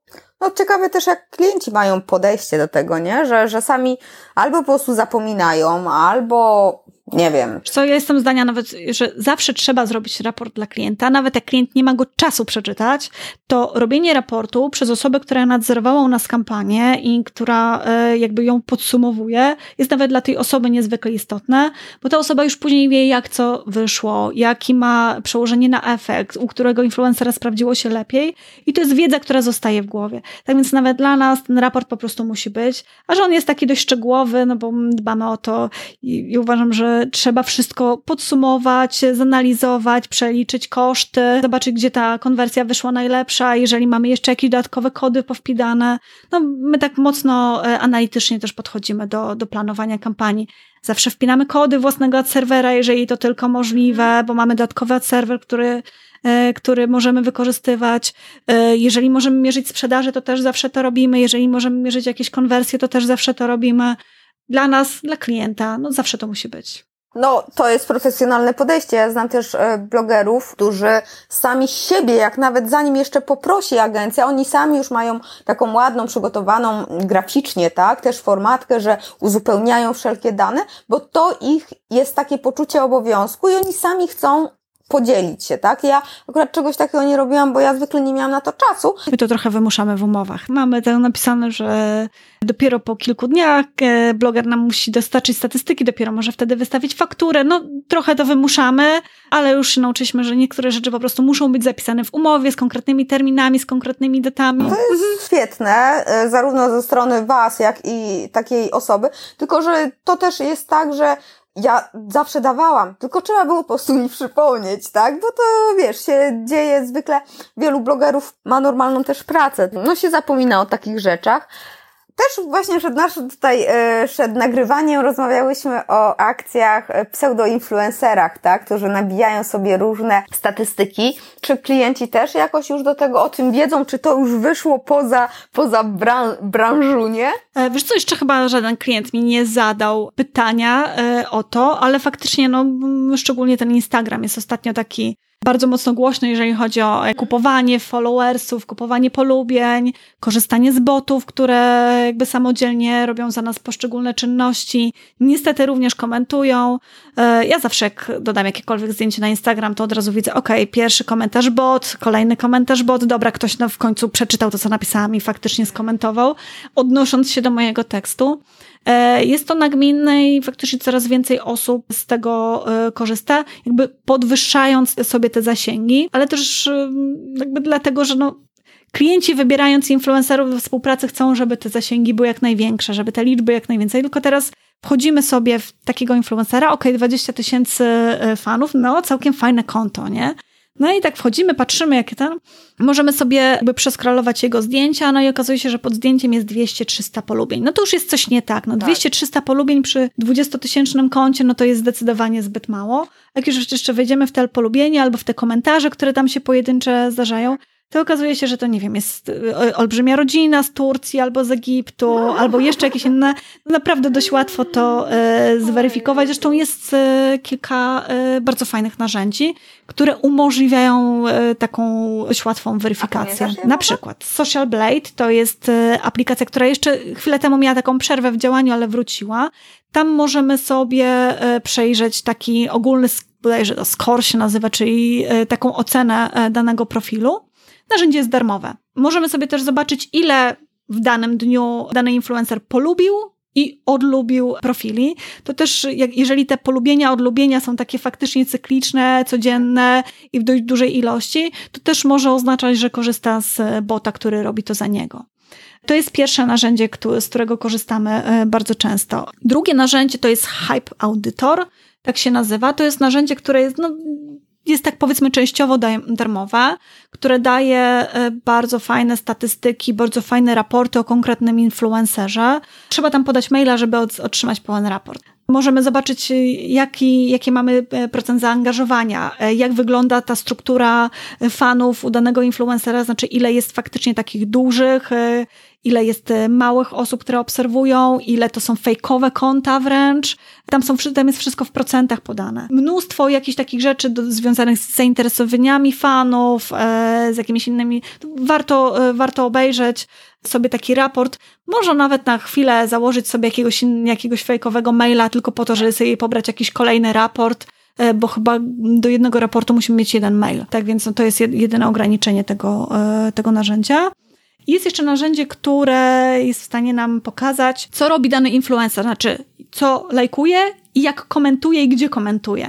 No ciekawe też, jak klienci mają podejście do tego, nie? Że, że sami albo po prostu zapominają, albo nie wiem. Co ja jestem zdania nawet, że zawsze trzeba zrobić raport dla klienta, nawet jak klient nie ma go czasu przeczytać, to robienie raportu przez osobę, która nadzorowała u nas kampanię i która e, jakby ją podsumowuje, jest nawet dla tej osoby niezwykle istotne, bo ta osoba już później wie, jak co wyszło, jaki ma przełożenie na efekt, u którego influencera sprawdziło się lepiej i to jest wiedza, która zostaje w głowie. Tak więc nawet dla nas ten raport po prostu musi być, a że on jest taki dość szczegółowy, no bo dbamy o to i, i uważam, że trzeba wszystko podsumować, zanalizować, przeliczyć koszty, zobaczyć, gdzie ta konwersja wyszła najlepsza, jeżeli mamy jeszcze jakieś dodatkowe kody powpidane. No, my tak mocno e, analitycznie też podchodzimy do, do planowania kampanii. Zawsze wpinamy kody własnego ad serwera, jeżeli to tylko możliwe, bo mamy dodatkowy ad serwer, który e, który możemy wykorzystywać. E, jeżeli możemy mierzyć sprzedaży, to też zawsze to robimy. Jeżeli możemy mierzyć jakieś konwersje, to też zawsze to robimy dla nas, dla klienta, no zawsze to musi być. No, to jest profesjonalne podejście. Ja znam też e, blogerów, którzy sami siebie, jak nawet zanim jeszcze poprosi agencja, oni sami już mają taką ładną, przygotowaną graficznie, tak, też formatkę, że uzupełniają wszelkie dane, bo to ich jest takie poczucie obowiązku i oni sami chcą podzielić się, tak? Ja akurat czegoś takiego nie robiłam, bo ja zwykle nie miałam na to czasu. My to trochę wymuszamy w umowach. Mamy to napisane, że dopiero po kilku dniach e, bloger nam musi dostarczyć statystyki, dopiero może wtedy wystawić fakturę. No, trochę to wymuszamy, ale już się nauczyliśmy, że niektóre rzeczy po prostu muszą być zapisane w umowie z konkretnymi terminami, z konkretnymi datami. To jest świetne, e, zarówno ze strony Was, jak i takiej osoby, tylko że to też jest tak, że ja zawsze dawałam, tylko trzeba było po prostu mi przypomnieć, tak? Bo to wiesz, się dzieje zwykle, wielu blogerów ma normalną też pracę, no się zapomina o takich rzeczach, też właśnie przed naszym tutaj, e, przed nagrywaniem rozmawiałyśmy o akcjach e, pseudoinfluencerach, tak, którzy nabijają sobie różne statystyki. Czy klienci też jakoś już do tego o tym wiedzą? Czy to już wyszło poza, poza bran branżu, nie? E, wiesz co, jeszcze chyba żaden klient mi nie zadał pytania o to, ale faktycznie, no, szczególnie ten Instagram jest ostatnio taki bardzo mocno głośno, jeżeli chodzi o kupowanie followersów, kupowanie polubień, korzystanie z botów, które jakby samodzielnie robią za nas poszczególne czynności. Niestety również komentują. E, ja zawsze jak dodam jakiekolwiek zdjęcie na Instagram, to od razu widzę, ok, pierwszy komentarz bot, kolejny komentarz bot, dobra, ktoś no w końcu przeczytał to, co napisałam i faktycznie skomentował, odnosząc się do mojego tekstu. E, jest to nagminne i faktycznie coraz więcej osób z tego e, korzysta, jakby podwyższając sobie te zasięgi, ale też e, jakby dlatego, że no, klienci wybierając influencerów do współpracy chcą, żeby te zasięgi były jak największe, żeby te liczby jak najwięcej, tylko teraz wchodzimy sobie w takiego influencera, ok, 20 tysięcy fanów, no całkiem fajne konto, nie? No i tak wchodzimy, patrzymy, jakie tam. Możemy sobie jakby przeskrolować jego zdjęcia, no i okazuje się, że pod zdjęciem jest 200-300 polubień. No to już jest coś nie tak. No tak. 200-300 polubień przy 20-tysięcznym koncie, no to jest zdecydowanie zbyt mało. Jak już jeszcze wejdziemy w te polubienie albo w te komentarze, które tam się pojedyncze zdarzają, to okazuje się, że to nie wiem, jest e, olbrzymia rodzina z Turcji albo z Egiptu, albo jeszcze jakieś inne. Naprawdę dość łatwo to e, zweryfikować. Zresztą jest e, kilka bardzo fajnych narzędzi, które umożliwiają taką dość łatwą weryfikację. Na przykład Social Blade to jest aplikacja, która jeszcze chwilę temu miała taką przerwę w działaniu, ale wróciła. Tam możemy sobie przejrzeć taki ogólny, bodajże to score się nazywa, czyli taką ocenę danego profilu. Narzędzie jest darmowe. Możemy sobie też zobaczyć, ile w danym dniu dany influencer polubił, i odlubił profili, to też jak, jeżeli te polubienia, odlubienia są takie faktycznie cykliczne, codzienne i w dość dużej ilości, to też może oznaczać, że korzysta z bota, który robi to za niego. To jest pierwsze narzędzie, z którego korzystamy e, bardzo często. Drugie narzędzie to jest Hype Auditor, tak się nazywa. To jest narzędzie, które jest no, jest tak powiedzmy częściowo darmowe, które daje e, bardzo fajne statystyki, bardzo fajne raporty o konkretnym influencerze. Trzeba tam podać maila, żeby otrzymać pełen raport. Możemy zobaczyć, e, jaki, jakie mamy e, procent zaangażowania, jak wygląda ta struktura fanów u danego influencera, znaczy ile jest faktycznie takich dużych, ile jest e, małych osób, które obserwują, ile to są fejkowe konta wręcz. Tam, są, tam jest wszystko w procentach podane. Mnóstwo jakichś takich rzeczy do, związanych z zainteresowaniami fanów, e, z jakimiś innymi. Warto, e, warto obejrzeć sobie taki raport. Może nawet na chwilę założyć sobie jakiegoś, jakiegoś fejkowego maila tylko po to, żeby sobie pobrać jakiś kolejny raport e, bo chyba do jednego raportu musimy mieć jeden mail. Tak więc no, to jest jedyne ograniczenie tego, e, tego narzędzia. Jest jeszcze narzędzie, które jest w stanie nam pokazać, co robi dany influencer, znaczy co lajkuje i jak komentuje i gdzie komentuje.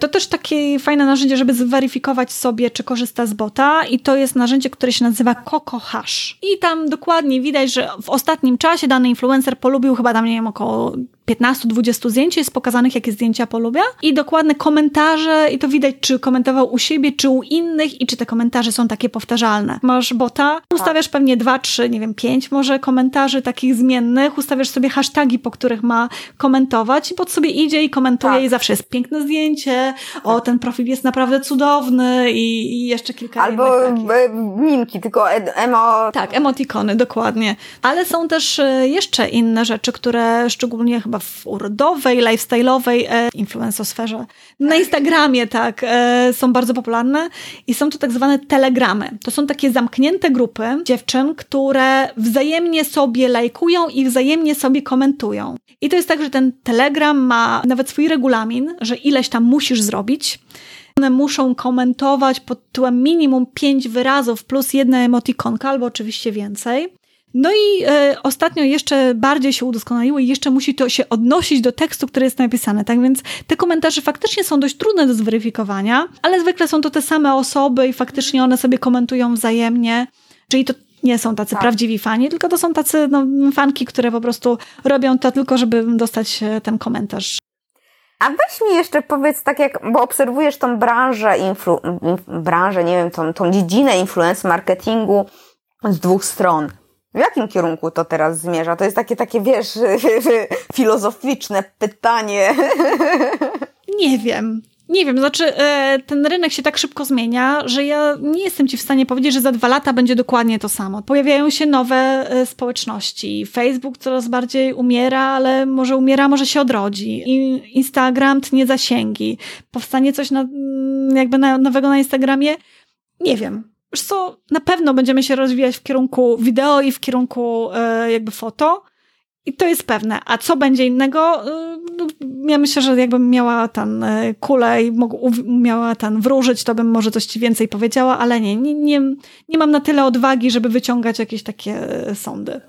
To też takie fajne narzędzie, żeby zweryfikować sobie, czy korzysta z bota i to jest narzędzie, które się nazywa Coco Hash. I tam dokładnie widać, że w ostatnim czasie dany influencer polubił chyba tam, nie wiem, około 15-20 zdjęć jest pokazanych, jakie zdjęcia polubia i dokładne komentarze i to widać, czy komentował u siebie, czy u innych i czy te komentarze są takie powtarzalne. Masz bota, ustawiasz pewnie 2, 3, nie wiem, 5 może komentarzy takich zmiennych, ustawiasz sobie hasztagi, po których ma komentować i pod sobie idzie i komentuje tak. i zawsze jest piękne zdjęcie, o ten profil jest naprawdę cudowny i, i jeszcze kilka Albo mimki, tylko emo... Tak, emotikony, dokładnie. Ale są też e, jeszcze inne rzeczy, które szczególnie chyba w urodowej, lifestyle'owej e, influencosferze. Na Instagramie, tak, e, są bardzo popularne i są to tak zwane telegramy. To są takie zamknięte grupy dziewczyn, które wzajemnie sobie lajkują i wzajemnie sobie komentują. I to jest tak, że ten telegram ma nawet swój regulamin, że ileś tam musisz zrobić. One muszą komentować pod tytułem minimum pięć wyrazów plus jedna emotikonka, albo oczywiście więcej. No i e, ostatnio jeszcze bardziej się udoskonaliło i jeszcze musi to się odnosić do tekstu, który jest napisany. Tak więc te komentarze faktycznie są dość trudne do zweryfikowania, ale zwykle są to te same osoby i faktycznie one sobie komentują wzajemnie. Czyli to nie są tacy tak. prawdziwi fani, tylko to są tacy no, fanki, które po prostu robią to tylko, żeby dostać e, ten komentarz. A weź mi jeszcze powiedz, tak jak, bo obserwujesz tą branżę, influ, branżę, nie wiem, tą, tą dziedzinę influence marketingu z dwóch stron. W jakim kierunku to teraz zmierza? To jest takie, takie, wiesz, filozoficzne pytanie. Nie wiem. Nie wiem, znaczy e, ten rynek się tak szybko zmienia, że ja nie jestem ci w stanie powiedzieć, że za dwa lata będzie dokładnie to samo. Pojawiają się nowe e, społeczności. Facebook coraz bardziej umiera, ale może umiera, może się odrodzi. Instagram tnie zasięgi. Powstanie coś na, jakby nowego na Instagramie? Nie wiem. Wiesz co, na pewno będziemy się rozwijać w kierunku wideo i w kierunku e, jakby foto. I to jest pewne. A co będzie innego? E, no, ja myślę, że jakbym miała ten e, kulę i miała ten wróżyć, to bym może coś ci więcej powiedziała, ale nie, nie, nie, nie mam na tyle odwagi, żeby wyciągać jakieś takie sądy.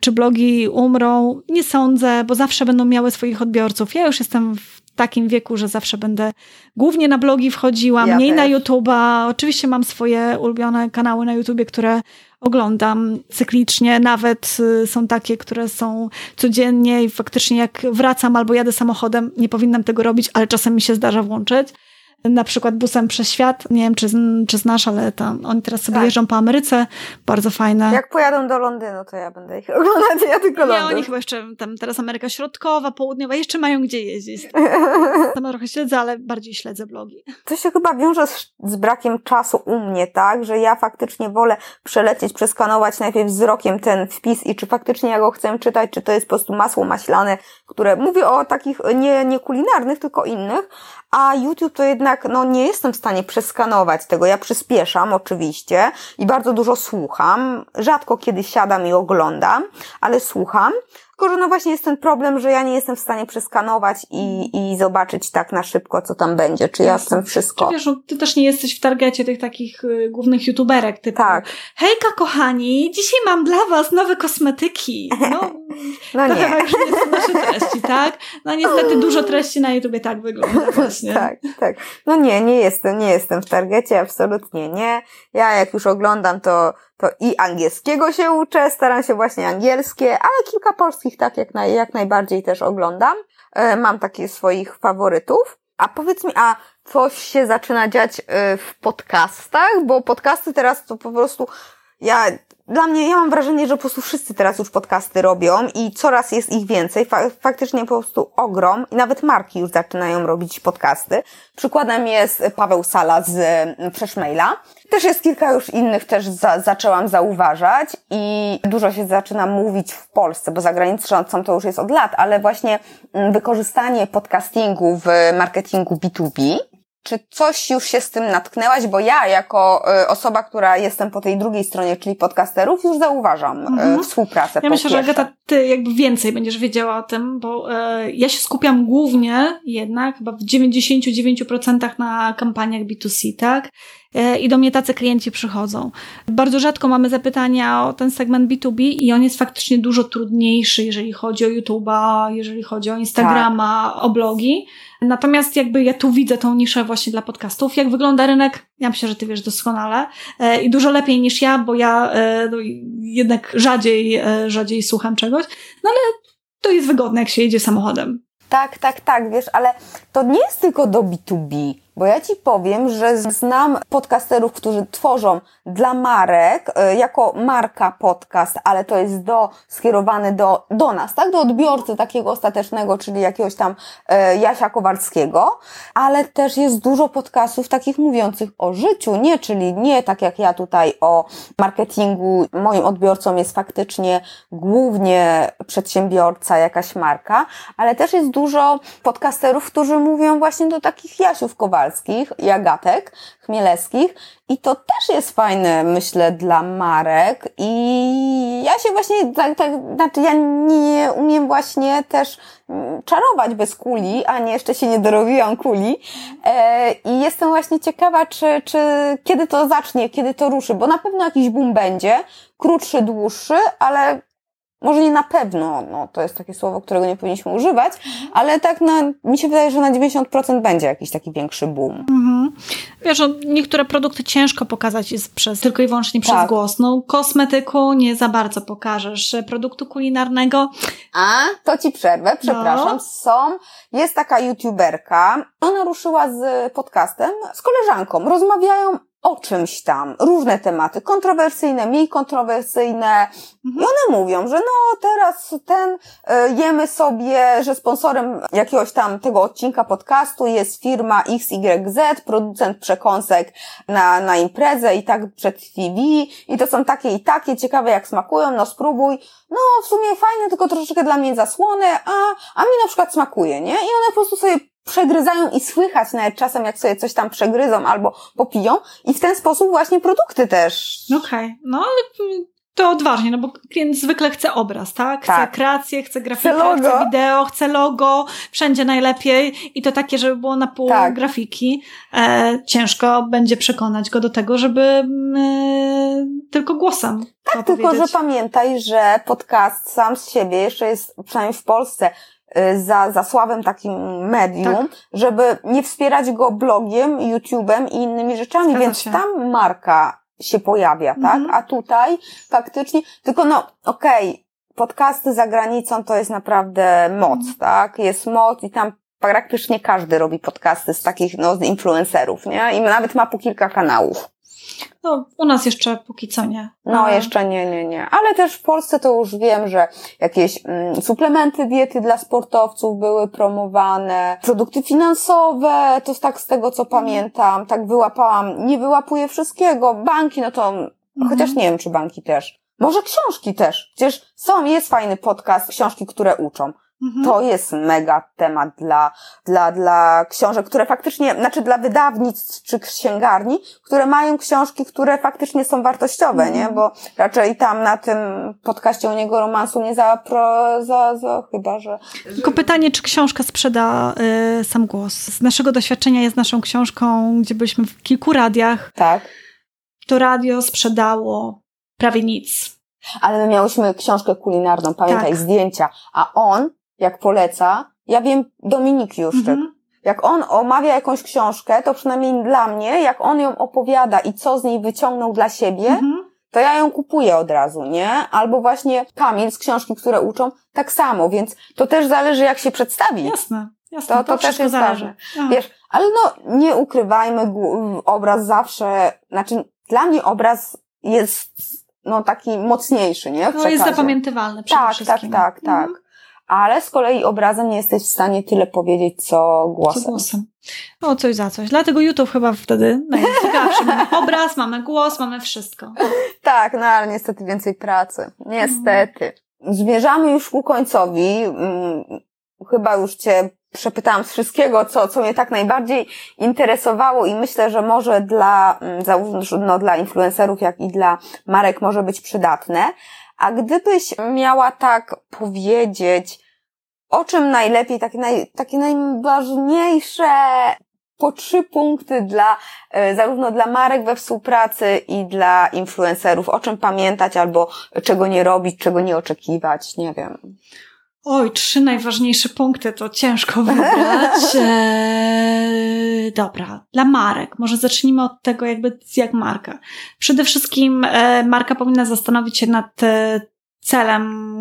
Czy blogi umrą? Nie sądzę, bo zawsze będą miały swoich odbiorców. Ja już jestem w takim wieku, że zawsze będę głównie na blogi wchodziła, ja mniej też. na YouTube'a. Oczywiście mam swoje ulubione kanały na YouTubie, które oglądam cyklicznie, nawet y, są takie, które są codziennie i faktycznie jak wracam albo jadę samochodem, nie powinnam tego robić, ale czasem mi się zdarza włączyć na przykład busem przez świat. Nie wiem, czy, czy znasz, ale tam oni teraz sobie tak. jeżdżą po Ameryce. Bardzo fajne. Jak pojadą do Londynu, to ja będę ich oglądać, ja tylko Londyn. Nie, oni chyba jeszcze tam teraz Ameryka Środkowa, Południowa, jeszcze mają gdzie jeździć. Tam trochę śledzę, ale bardziej śledzę blogi. To się chyba wiąże z, z brakiem czasu u mnie, tak? Że ja faktycznie wolę przelecieć, przeskanować najpierw wzrokiem ten wpis i czy faktycznie ja go chcę czytać, czy to jest po prostu masło maślane, które mówię o takich nie, nie kulinarnych, tylko innych, a YouTube to jednak, no nie jestem w stanie przeskanować tego. Ja przyspieszam oczywiście i bardzo dużo słucham. Rzadko kiedy siadam i oglądam, ale słucham. Tylko że no właśnie jest ten problem, że ja nie jestem w stanie przeskanować i, i zobaczyć tak na szybko, co tam będzie, czy ja chcę wszystko. Czy wiesz, no, ty też nie jesteś w targecie tych takich y, głównych youtuberek, typu Tak, hejka kochani, dzisiaj mam dla was nowe kosmetyki. No, no nie. tak, że nie są nasze treści, tak? No niestety dużo treści na YouTubie tak wygląda właśnie. Tak, tak. No nie, nie jestem, nie jestem w targecie, absolutnie nie. Ja jak już oglądam, to, to i angielskiego się uczę, staram się właśnie angielskie, ale kilka polskich tak jak, naj, jak najbardziej też oglądam. E, mam takich swoich faworytów. A powiedz mi, a coś się zaczyna dziać e, w podcastach? Bo podcasty teraz to po prostu, ja, dla mnie, ja mam wrażenie, że po prostu wszyscy teraz już podcasty robią i coraz jest ich więcej. Fa- faktycznie po prostu ogrom i nawet marki już zaczynają robić podcasty. Przykładem jest Paweł Sala z mm, Przeszmaila. Też jest kilka już innych, też za, zaczęłam zauważać i dużo się zaczyna mówić w Polsce, bo za granicą to już jest od lat, ale właśnie mm, wykorzystanie podcastingu w marketingu B2B. Czy coś już się z tym natknęłaś? Bo ja, jako y, osoba, która jestem po tej drugiej stronie, czyli podcasterów, już zauważam y, Mhm. współpracę. Ja myślę, że pierwsze. Agata, ty jakby więcej będziesz wiedziała o tym, bo e, ja się skupiam głównie jednak chyba w 99% na kampaniach B2C, tak? E, I do mnie tacy klienci przychodzą. Bardzo rzadko mamy zapytania o ten segment B2B i on jest faktycznie dużo trudniejszy, jeżeli chodzi o YouTube'a, jeżeli chodzi o Instagrama, Tak. o blogi. Natomiast jakby ja tu widzę tą niszę właśnie dla podcastów. Jak wygląda rynek? Ja myślę, że ty wiesz doskonale. E, I dużo lepiej niż ja, bo ja e, no, jednak rzadziej, rzadziej słucham czegoś. No ale to jest wygodne, jak się jedzie samochodem. Tak, tak, tak, wiesz, ale to nie jest tylko do B2B, bo ja ci powiem, że znam podcasterów, którzy tworzą dla marek, y, jako marka podcast, ale to jest do, skierowany do, do nas, tak, do odbiorcy takiego ostatecznego, czyli jakiegoś tam y, Jasia Kowalskiego, ale też jest dużo podcastów takich mówiących o życiu, nie, czyli nie tak jak ja tutaj o marketingu, moim odbiorcą jest faktycznie głównie przedsiębiorca, jakaś marka, ale też jest dużo podcasterów, którzy mówią właśnie do takich Jasiów Kowalskich i Agatek i to też jest fajne, myślę, dla marek. I ja się właśnie, tak, tak, znaczy ja nie umiem właśnie też mm, czarować bez kuli, a nie jeszcze się nie dorobiłam kuli. E, i jestem właśnie ciekawa, czy, czy kiedy to zacznie, kiedy to ruszy, bo na pewno jakiś boom będzie, krótszy, dłuższy, ale może nie na pewno, no to jest takie słowo, którego nie powinniśmy używać, ale tak na, mi się wydaje, że na 90% będzie jakiś taki większy boom. Mhm. Wiesz, no, niektóre produkty ciężko pokazać jest przez, tylko i wyłącznie przez Tak. głos. No, kosmetyku nie za bardzo pokażesz. Produktu kulinarnego A, to ci przerwę, przepraszam. No. Są, jest taka youtuberka, ona ruszyła z podcastem z koleżanką. Rozmawiają o czymś tam, różne tematy, kontrowersyjne, mniej kontrowersyjne. I one mówią, że no teraz ten e, jemy sobie, że sponsorem jakiegoś tam tego odcinka podcastu jest firma XYZ, producent przekąsek na, na imprezę i tak przed TV i to są takie i takie, ciekawe jak smakują, no spróbuj. No w sumie fajne, tylko troszeczkę dla mnie zasłone, a, a mi na przykład smakuje, nie? I one po prostu sobie przegryzają i słychać nawet czasem, jak sobie coś tam przegryzą albo popiją i w ten sposób właśnie produkty też. Okej, no ale to odważnie, no bo klient zwykle chce obraz, tak? Chce Tak. kreację, chce grafikę, Chce wideo, chce logo, wszędzie najlepiej i to takie, żeby było na pół Tak. grafiki. E, ciężko będzie przekonać go do tego, żeby mm, e, tylko głosem Tak, tylko że pamiętaj, że podcast sam z siebie jeszcze jest, przynajmniej w Polsce, za, za słabym takim medium, Tak. żeby nie wspierać go blogiem, YouTube'em i innymi rzeczami, Zgadza więc się. tam marka się pojawia, tak? Mhm. A tutaj faktycznie, tylko no, okej, podcasty za granicą to jest naprawdę moc, Mhm. tak? Jest moc i tam praktycznie każdy robi podcasty z takich, no, z influencerów, nie? I nawet ma po kilka kanałów. No, u nas jeszcze póki co nie. No, jeszcze nie, nie, nie. Ale też w Polsce to już wiem, że jakieś mm, suplementy diety dla sportowców były promowane, produkty finansowe, to tak z tego co pamiętam, tak wyłapałam, nie wyłapuję wszystkiego, banki, no to, chociaż nie wiem, czy banki też. Może książki też. Przecież są, jest fajny podcast, książki, które uczą. Mhm. To jest mega temat dla, dla, dla książek, które faktycznie, znaczy dla wydawnictw czy księgarni, które mają książki, które faktycznie są wartościowe, mhm. nie? Bo raczej tam na tym podcaście u niego romansu nie za, pro, za, za chyba, że... Tylko pytanie, czy książka sprzeda y, sam głos? Z naszego doświadczenia jest naszą książką, gdzie byliśmy w kilku radiach. Tak. To radio sprzedało prawie nic. Ale my miałyśmy książkę kulinarną, pamiętaj, tak. zdjęcia, a on jak poleca, ja wiem Dominik Juszczyk. Mhm. Jak on omawia jakąś książkę, to przynajmniej dla mnie, jak on ją opowiada i co z niej wyciągnął dla siebie, mhm. to ja ją kupuję od razu, nie? Albo właśnie Kamil z książki, które uczą, tak samo, więc to też zależy, jak się przedstawi. Jasne. Jasne, to, to, to też jest zależy. Wiesz, ale no, nie ukrywajmy, obraz zawsze, znaczy, dla mnie obraz jest, no, taki mocniejszy, nie? W no, jest zapamiętywalny przede tak, wszystkim. Tak, tak, tak, tak ale z kolei obrazem nie jesteś w stanie tyle powiedzieć, co głosem. Co głosem. No, coś za coś. Dlatego YouTube chyba wtedy najciekawszy. Mamy obraz, mamy głos, mamy wszystko. tak, no ale niestety więcej pracy. Niestety. Zmierzamy już ku końcowi. Mm, chyba już Cię przepytałam z wszystkiego, co, co mnie tak najbardziej interesowało i myślę, że może dla, mm, zarówno dla influencerów, jak i dla marek może być przydatne. A gdybyś miała tak powiedzieć, o czym najlepiej, takie, naj, takie najważniejsze po trzy punkty dla, e, zarówno dla marek we współpracy i dla influencerów, o czym pamiętać albo czego nie robić, czego nie oczekiwać, nie wiem. Oj, trzy najważniejsze punkty to ciężko wybrać. Eee, dobra, dla marek. Może zacznijmy od tego, jakby jak marka. Przede wszystkim e, marka powinna zastanowić się nad e, celem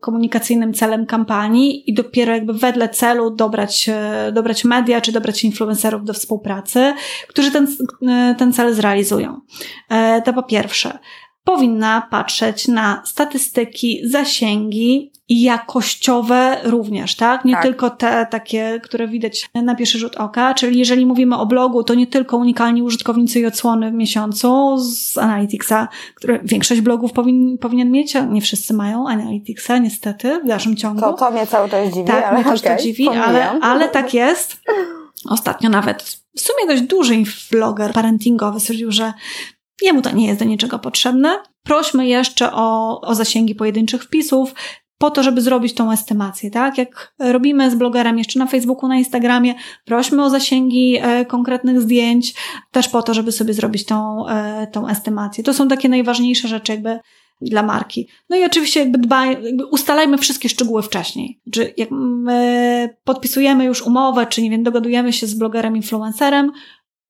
komunikacyjnym, celem kampanii i dopiero jakby wedle celu dobrać, e, dobrać media czy dobrać influencerów do współpracy, którzy ten, e, ten cel zrealizują. E, to po pierwsze powinna patrzeć na statystyki, zasięgi i jakościowe również, tak? Nie tak. tylko te takie, które widać na pierwszy rzut oka, czyli jeżeli mówimy o blogu, to nie tylko unikalni użytkownicy i odsłony w miesiącu z Analyticsa, które większość blogów powin, powinien mieć, nie wszyscy mają Analyticsa, niestety, w dalszym ciągu. To, to mnie cały czas dziwi, tak, ale mnie też okay, to dziwi, ale, ale tak jest. Ostatnio nawet w sumie dość duży vloger parentingowy stwierdził, że Jemu to nie jest do niczego potrzebne. Prośmy jeszcze o, o zasięgi pojedynczych wpisów, po to, żeby zrobić tą estymację, tak? Jak robimy z blogerem jeszcze na Facebooku, na Instagramie, prośmy o zasięgi e, konkretnych zdjęć, też po to, żeby sobie zrobić tą, e, tą estymację. To są takie najważniejsze rzeczy jakby dla marki. No i oczywiście jakby dbaj, jakby ustalajmy wszystkie szczegóły wcześniej. Czy jak my podpisujemy już umowę, czy nie wiem, dogadujemy się z blogerem, influencerem,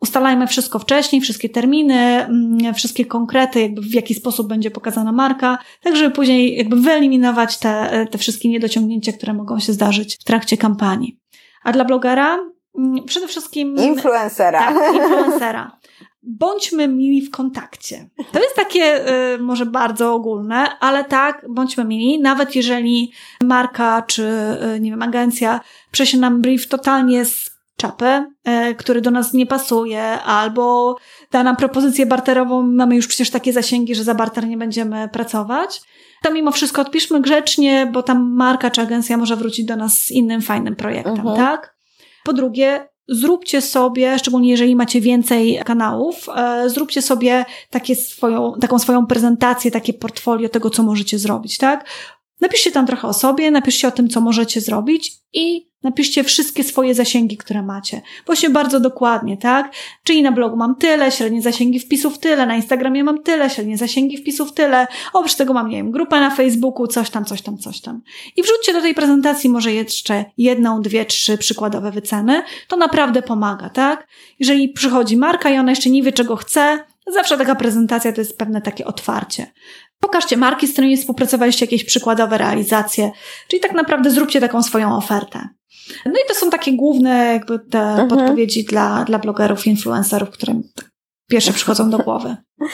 ustalajmy wszystko wcześniej, wszystkie terminy, mm, wszystkie konkrety, jakby w jaki sposób będzie pokazana marka, tak żeby później jakby wyeliminować te, te wszystkie niedociągnięcia, które mogą się zdarzyć w trakcie kampanii. A dla blogera mm, przede wszystkim... Influencera. Tak, influencera. Bądźmy mili w kontakcie. To jest takie y, może bardzo ogólne, ale tak, bądźmy mili, nawet jeżeli marka czy, y, nie wiem, agencja przesie nam brief totalnie z czapę, e, który do nas nie pasuje, albo da nam propozycję barterową, mamy już przecież takie zasięgi, że za barter nie będziemy pracować. To mimo wszystko odpiszmy grzecznie, bo tam marka czy agencja może wrócić do nas z innym fajnym projektem, mhm. tak? Po drugie, zróbcie sobie, szczególnie jeżeli macie więcej kanałów, e, zróbcie sobie takie swoją, taką swoją prezentację, takie portfolio tego, co możecie zrobić, tak? Napiszcie tam trochę o sobie, napiszcie o tym, co możecie zrobić i napiszcie wszystkie swoje zasięgi, które macie. Właśnie bardzo dokładnie, tak? Czyli na blogu mam tyle, średnie zasięgi wpisów tyle, na Instagramie mam tyle, średnie zasięgi wpisów tyle, oprócz tego mam, nie wiem, grupę na Facebooku, coś tam, coś tam, coś tam. I wrzućcie do tej prezentacji może jeszcze jedną, dwie, trzy przykładowe wyceny. To naprawdę pomaga, tak? Jeżeli przychodzi marka i ona jeszcze nie wie, czego chce, Zawsze taka prezentacja to jest pewne takie otwarcie. Pokażcie marki, z którymi współpracowaliście, jakieś przykładowe realizacje, czyli tak naprawdę zróbcie taką swoją ofertę. No i to są takie główne jakby te mhm. podpowiedzi dla, dla blogerów, influencerów, które pierwsze przychodzą do głowy.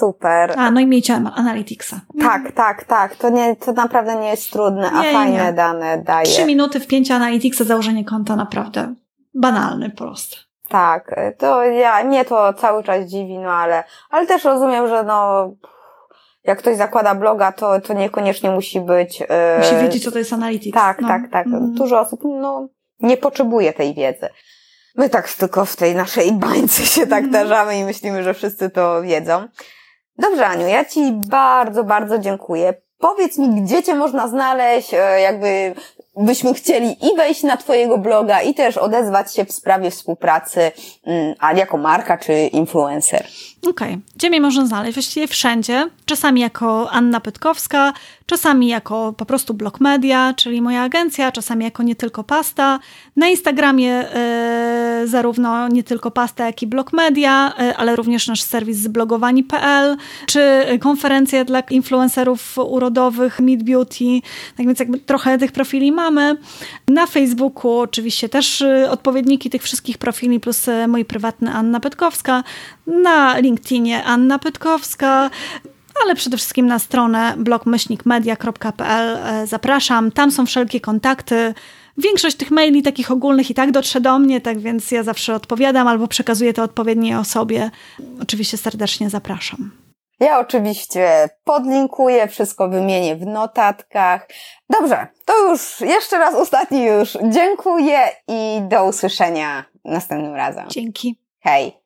Super. A, no i miejcie Analyticsa. Tak, tak, tak. To, nie, to naprawdę nie jest trudne, a nie, fajne nie. dane daje. Trzy minuty wpięcia Analyticsa, założenie konta naprawdę banalny, prosty. Tak, to ja, mnie to cały czas dziwi, no ale, ale też rozumiem, że no, jak ktoś zakłada bloga, to, to niekoniecznie musi być... Yy, musi wiedzieć, co to jest Analytics. Tak, no. tak, tak. Mm. Dużo osób no, nie potrzebuje tej wiedzy. My tak tylko w tej naszej bańce się tak mm. tarzamy i myślimy, że wszyscy to wiedzą. Dobrze, Aniu, ja Ci bardzo, bardzo dziękuję. Powiedz mi, gdzie Cię można znaleźć, e, jakby byśmy chcieli i wejść na Twojego bloga i też odezwać się w sprawie współpracy, mm, a jako marka czy influencer. Okej. Okay. Gdzie mnie można znaleźć? Właściwie wszędzie. Czasami jako Anna Pytkowska, czasami jako po prostu Blog Media, czyli moja agencja, czasami jako nie tylko pasta. Na Instagramie y, zarówno nie tylko pasta, jak i Blog Media, y, ale również nasz serwis zblogowani.pl, czy konferencje dla influencerów urodowych, Meet Beauty. Tak więc jakby trochę tych profili mamy. Na Facebooku oczywiście też y, odpowiedniki tych wszystkich profili, plus mój prywatny Anna Pytkowska. Na LinkedInie Anna Pytkowska ale przede wszystkim na stronę blogmyślnikmedia.pl e, zapraszam. Tam są wszelkie kontakty. Większość tych maili takich ogólnych i tak dotrze do mnie, tak więc ja zawsze odpowiadam albo przekazuję to odpowiedniej osobie. Oczywiście serdecznie zapraszam. Ja oczywiście podlinkuję, wszystko wymienię w notatkach. Dobrze, to już jeszcze raz ostatni już dziękuję i do usłyszenia następnym razem. Dzięki. Hej.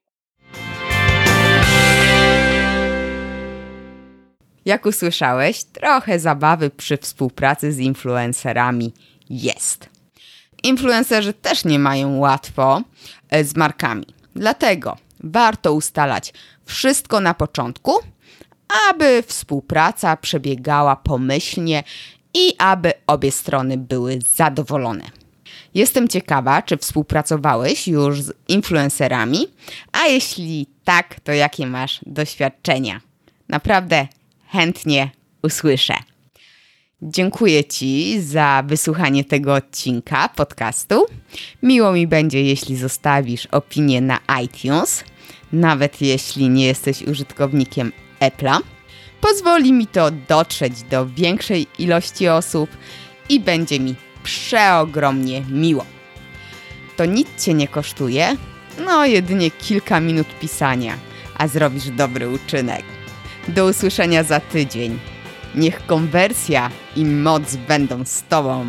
Jak usłyszałeś, trochę zabawy przy współpracy z influencerami jest. Influencerzy też nie mają łatwo e, z markami. Dlatego warto ustalać wszystko na początku, aby współpraca przebiegała pomyślnie i aby obie strony były zadowolone. Jestem ciekawa, czy współpracowałeś już z influencerami, a jeśli tak, to jakie masz doświadczenia? Naprawdę chętnie usłyszę. Dziękuję Ci za wysłuchanie tego odcinka podcastu. Miło mi będzie, jeśli zostawisz opinię na iTunes, nawet jeśli nie jesteś użytkownikiem Apple'a. Pozwoli mi to dotrzeć do większej ilości osób i będzie mi przeogromnie miło. To nic Cię nie kosztuje, no jedynie kilka minut pisania, a zrobisz dobry uczynek. Do usłyszenia za tydzień. Niech konwersja i moc będą z Tobą.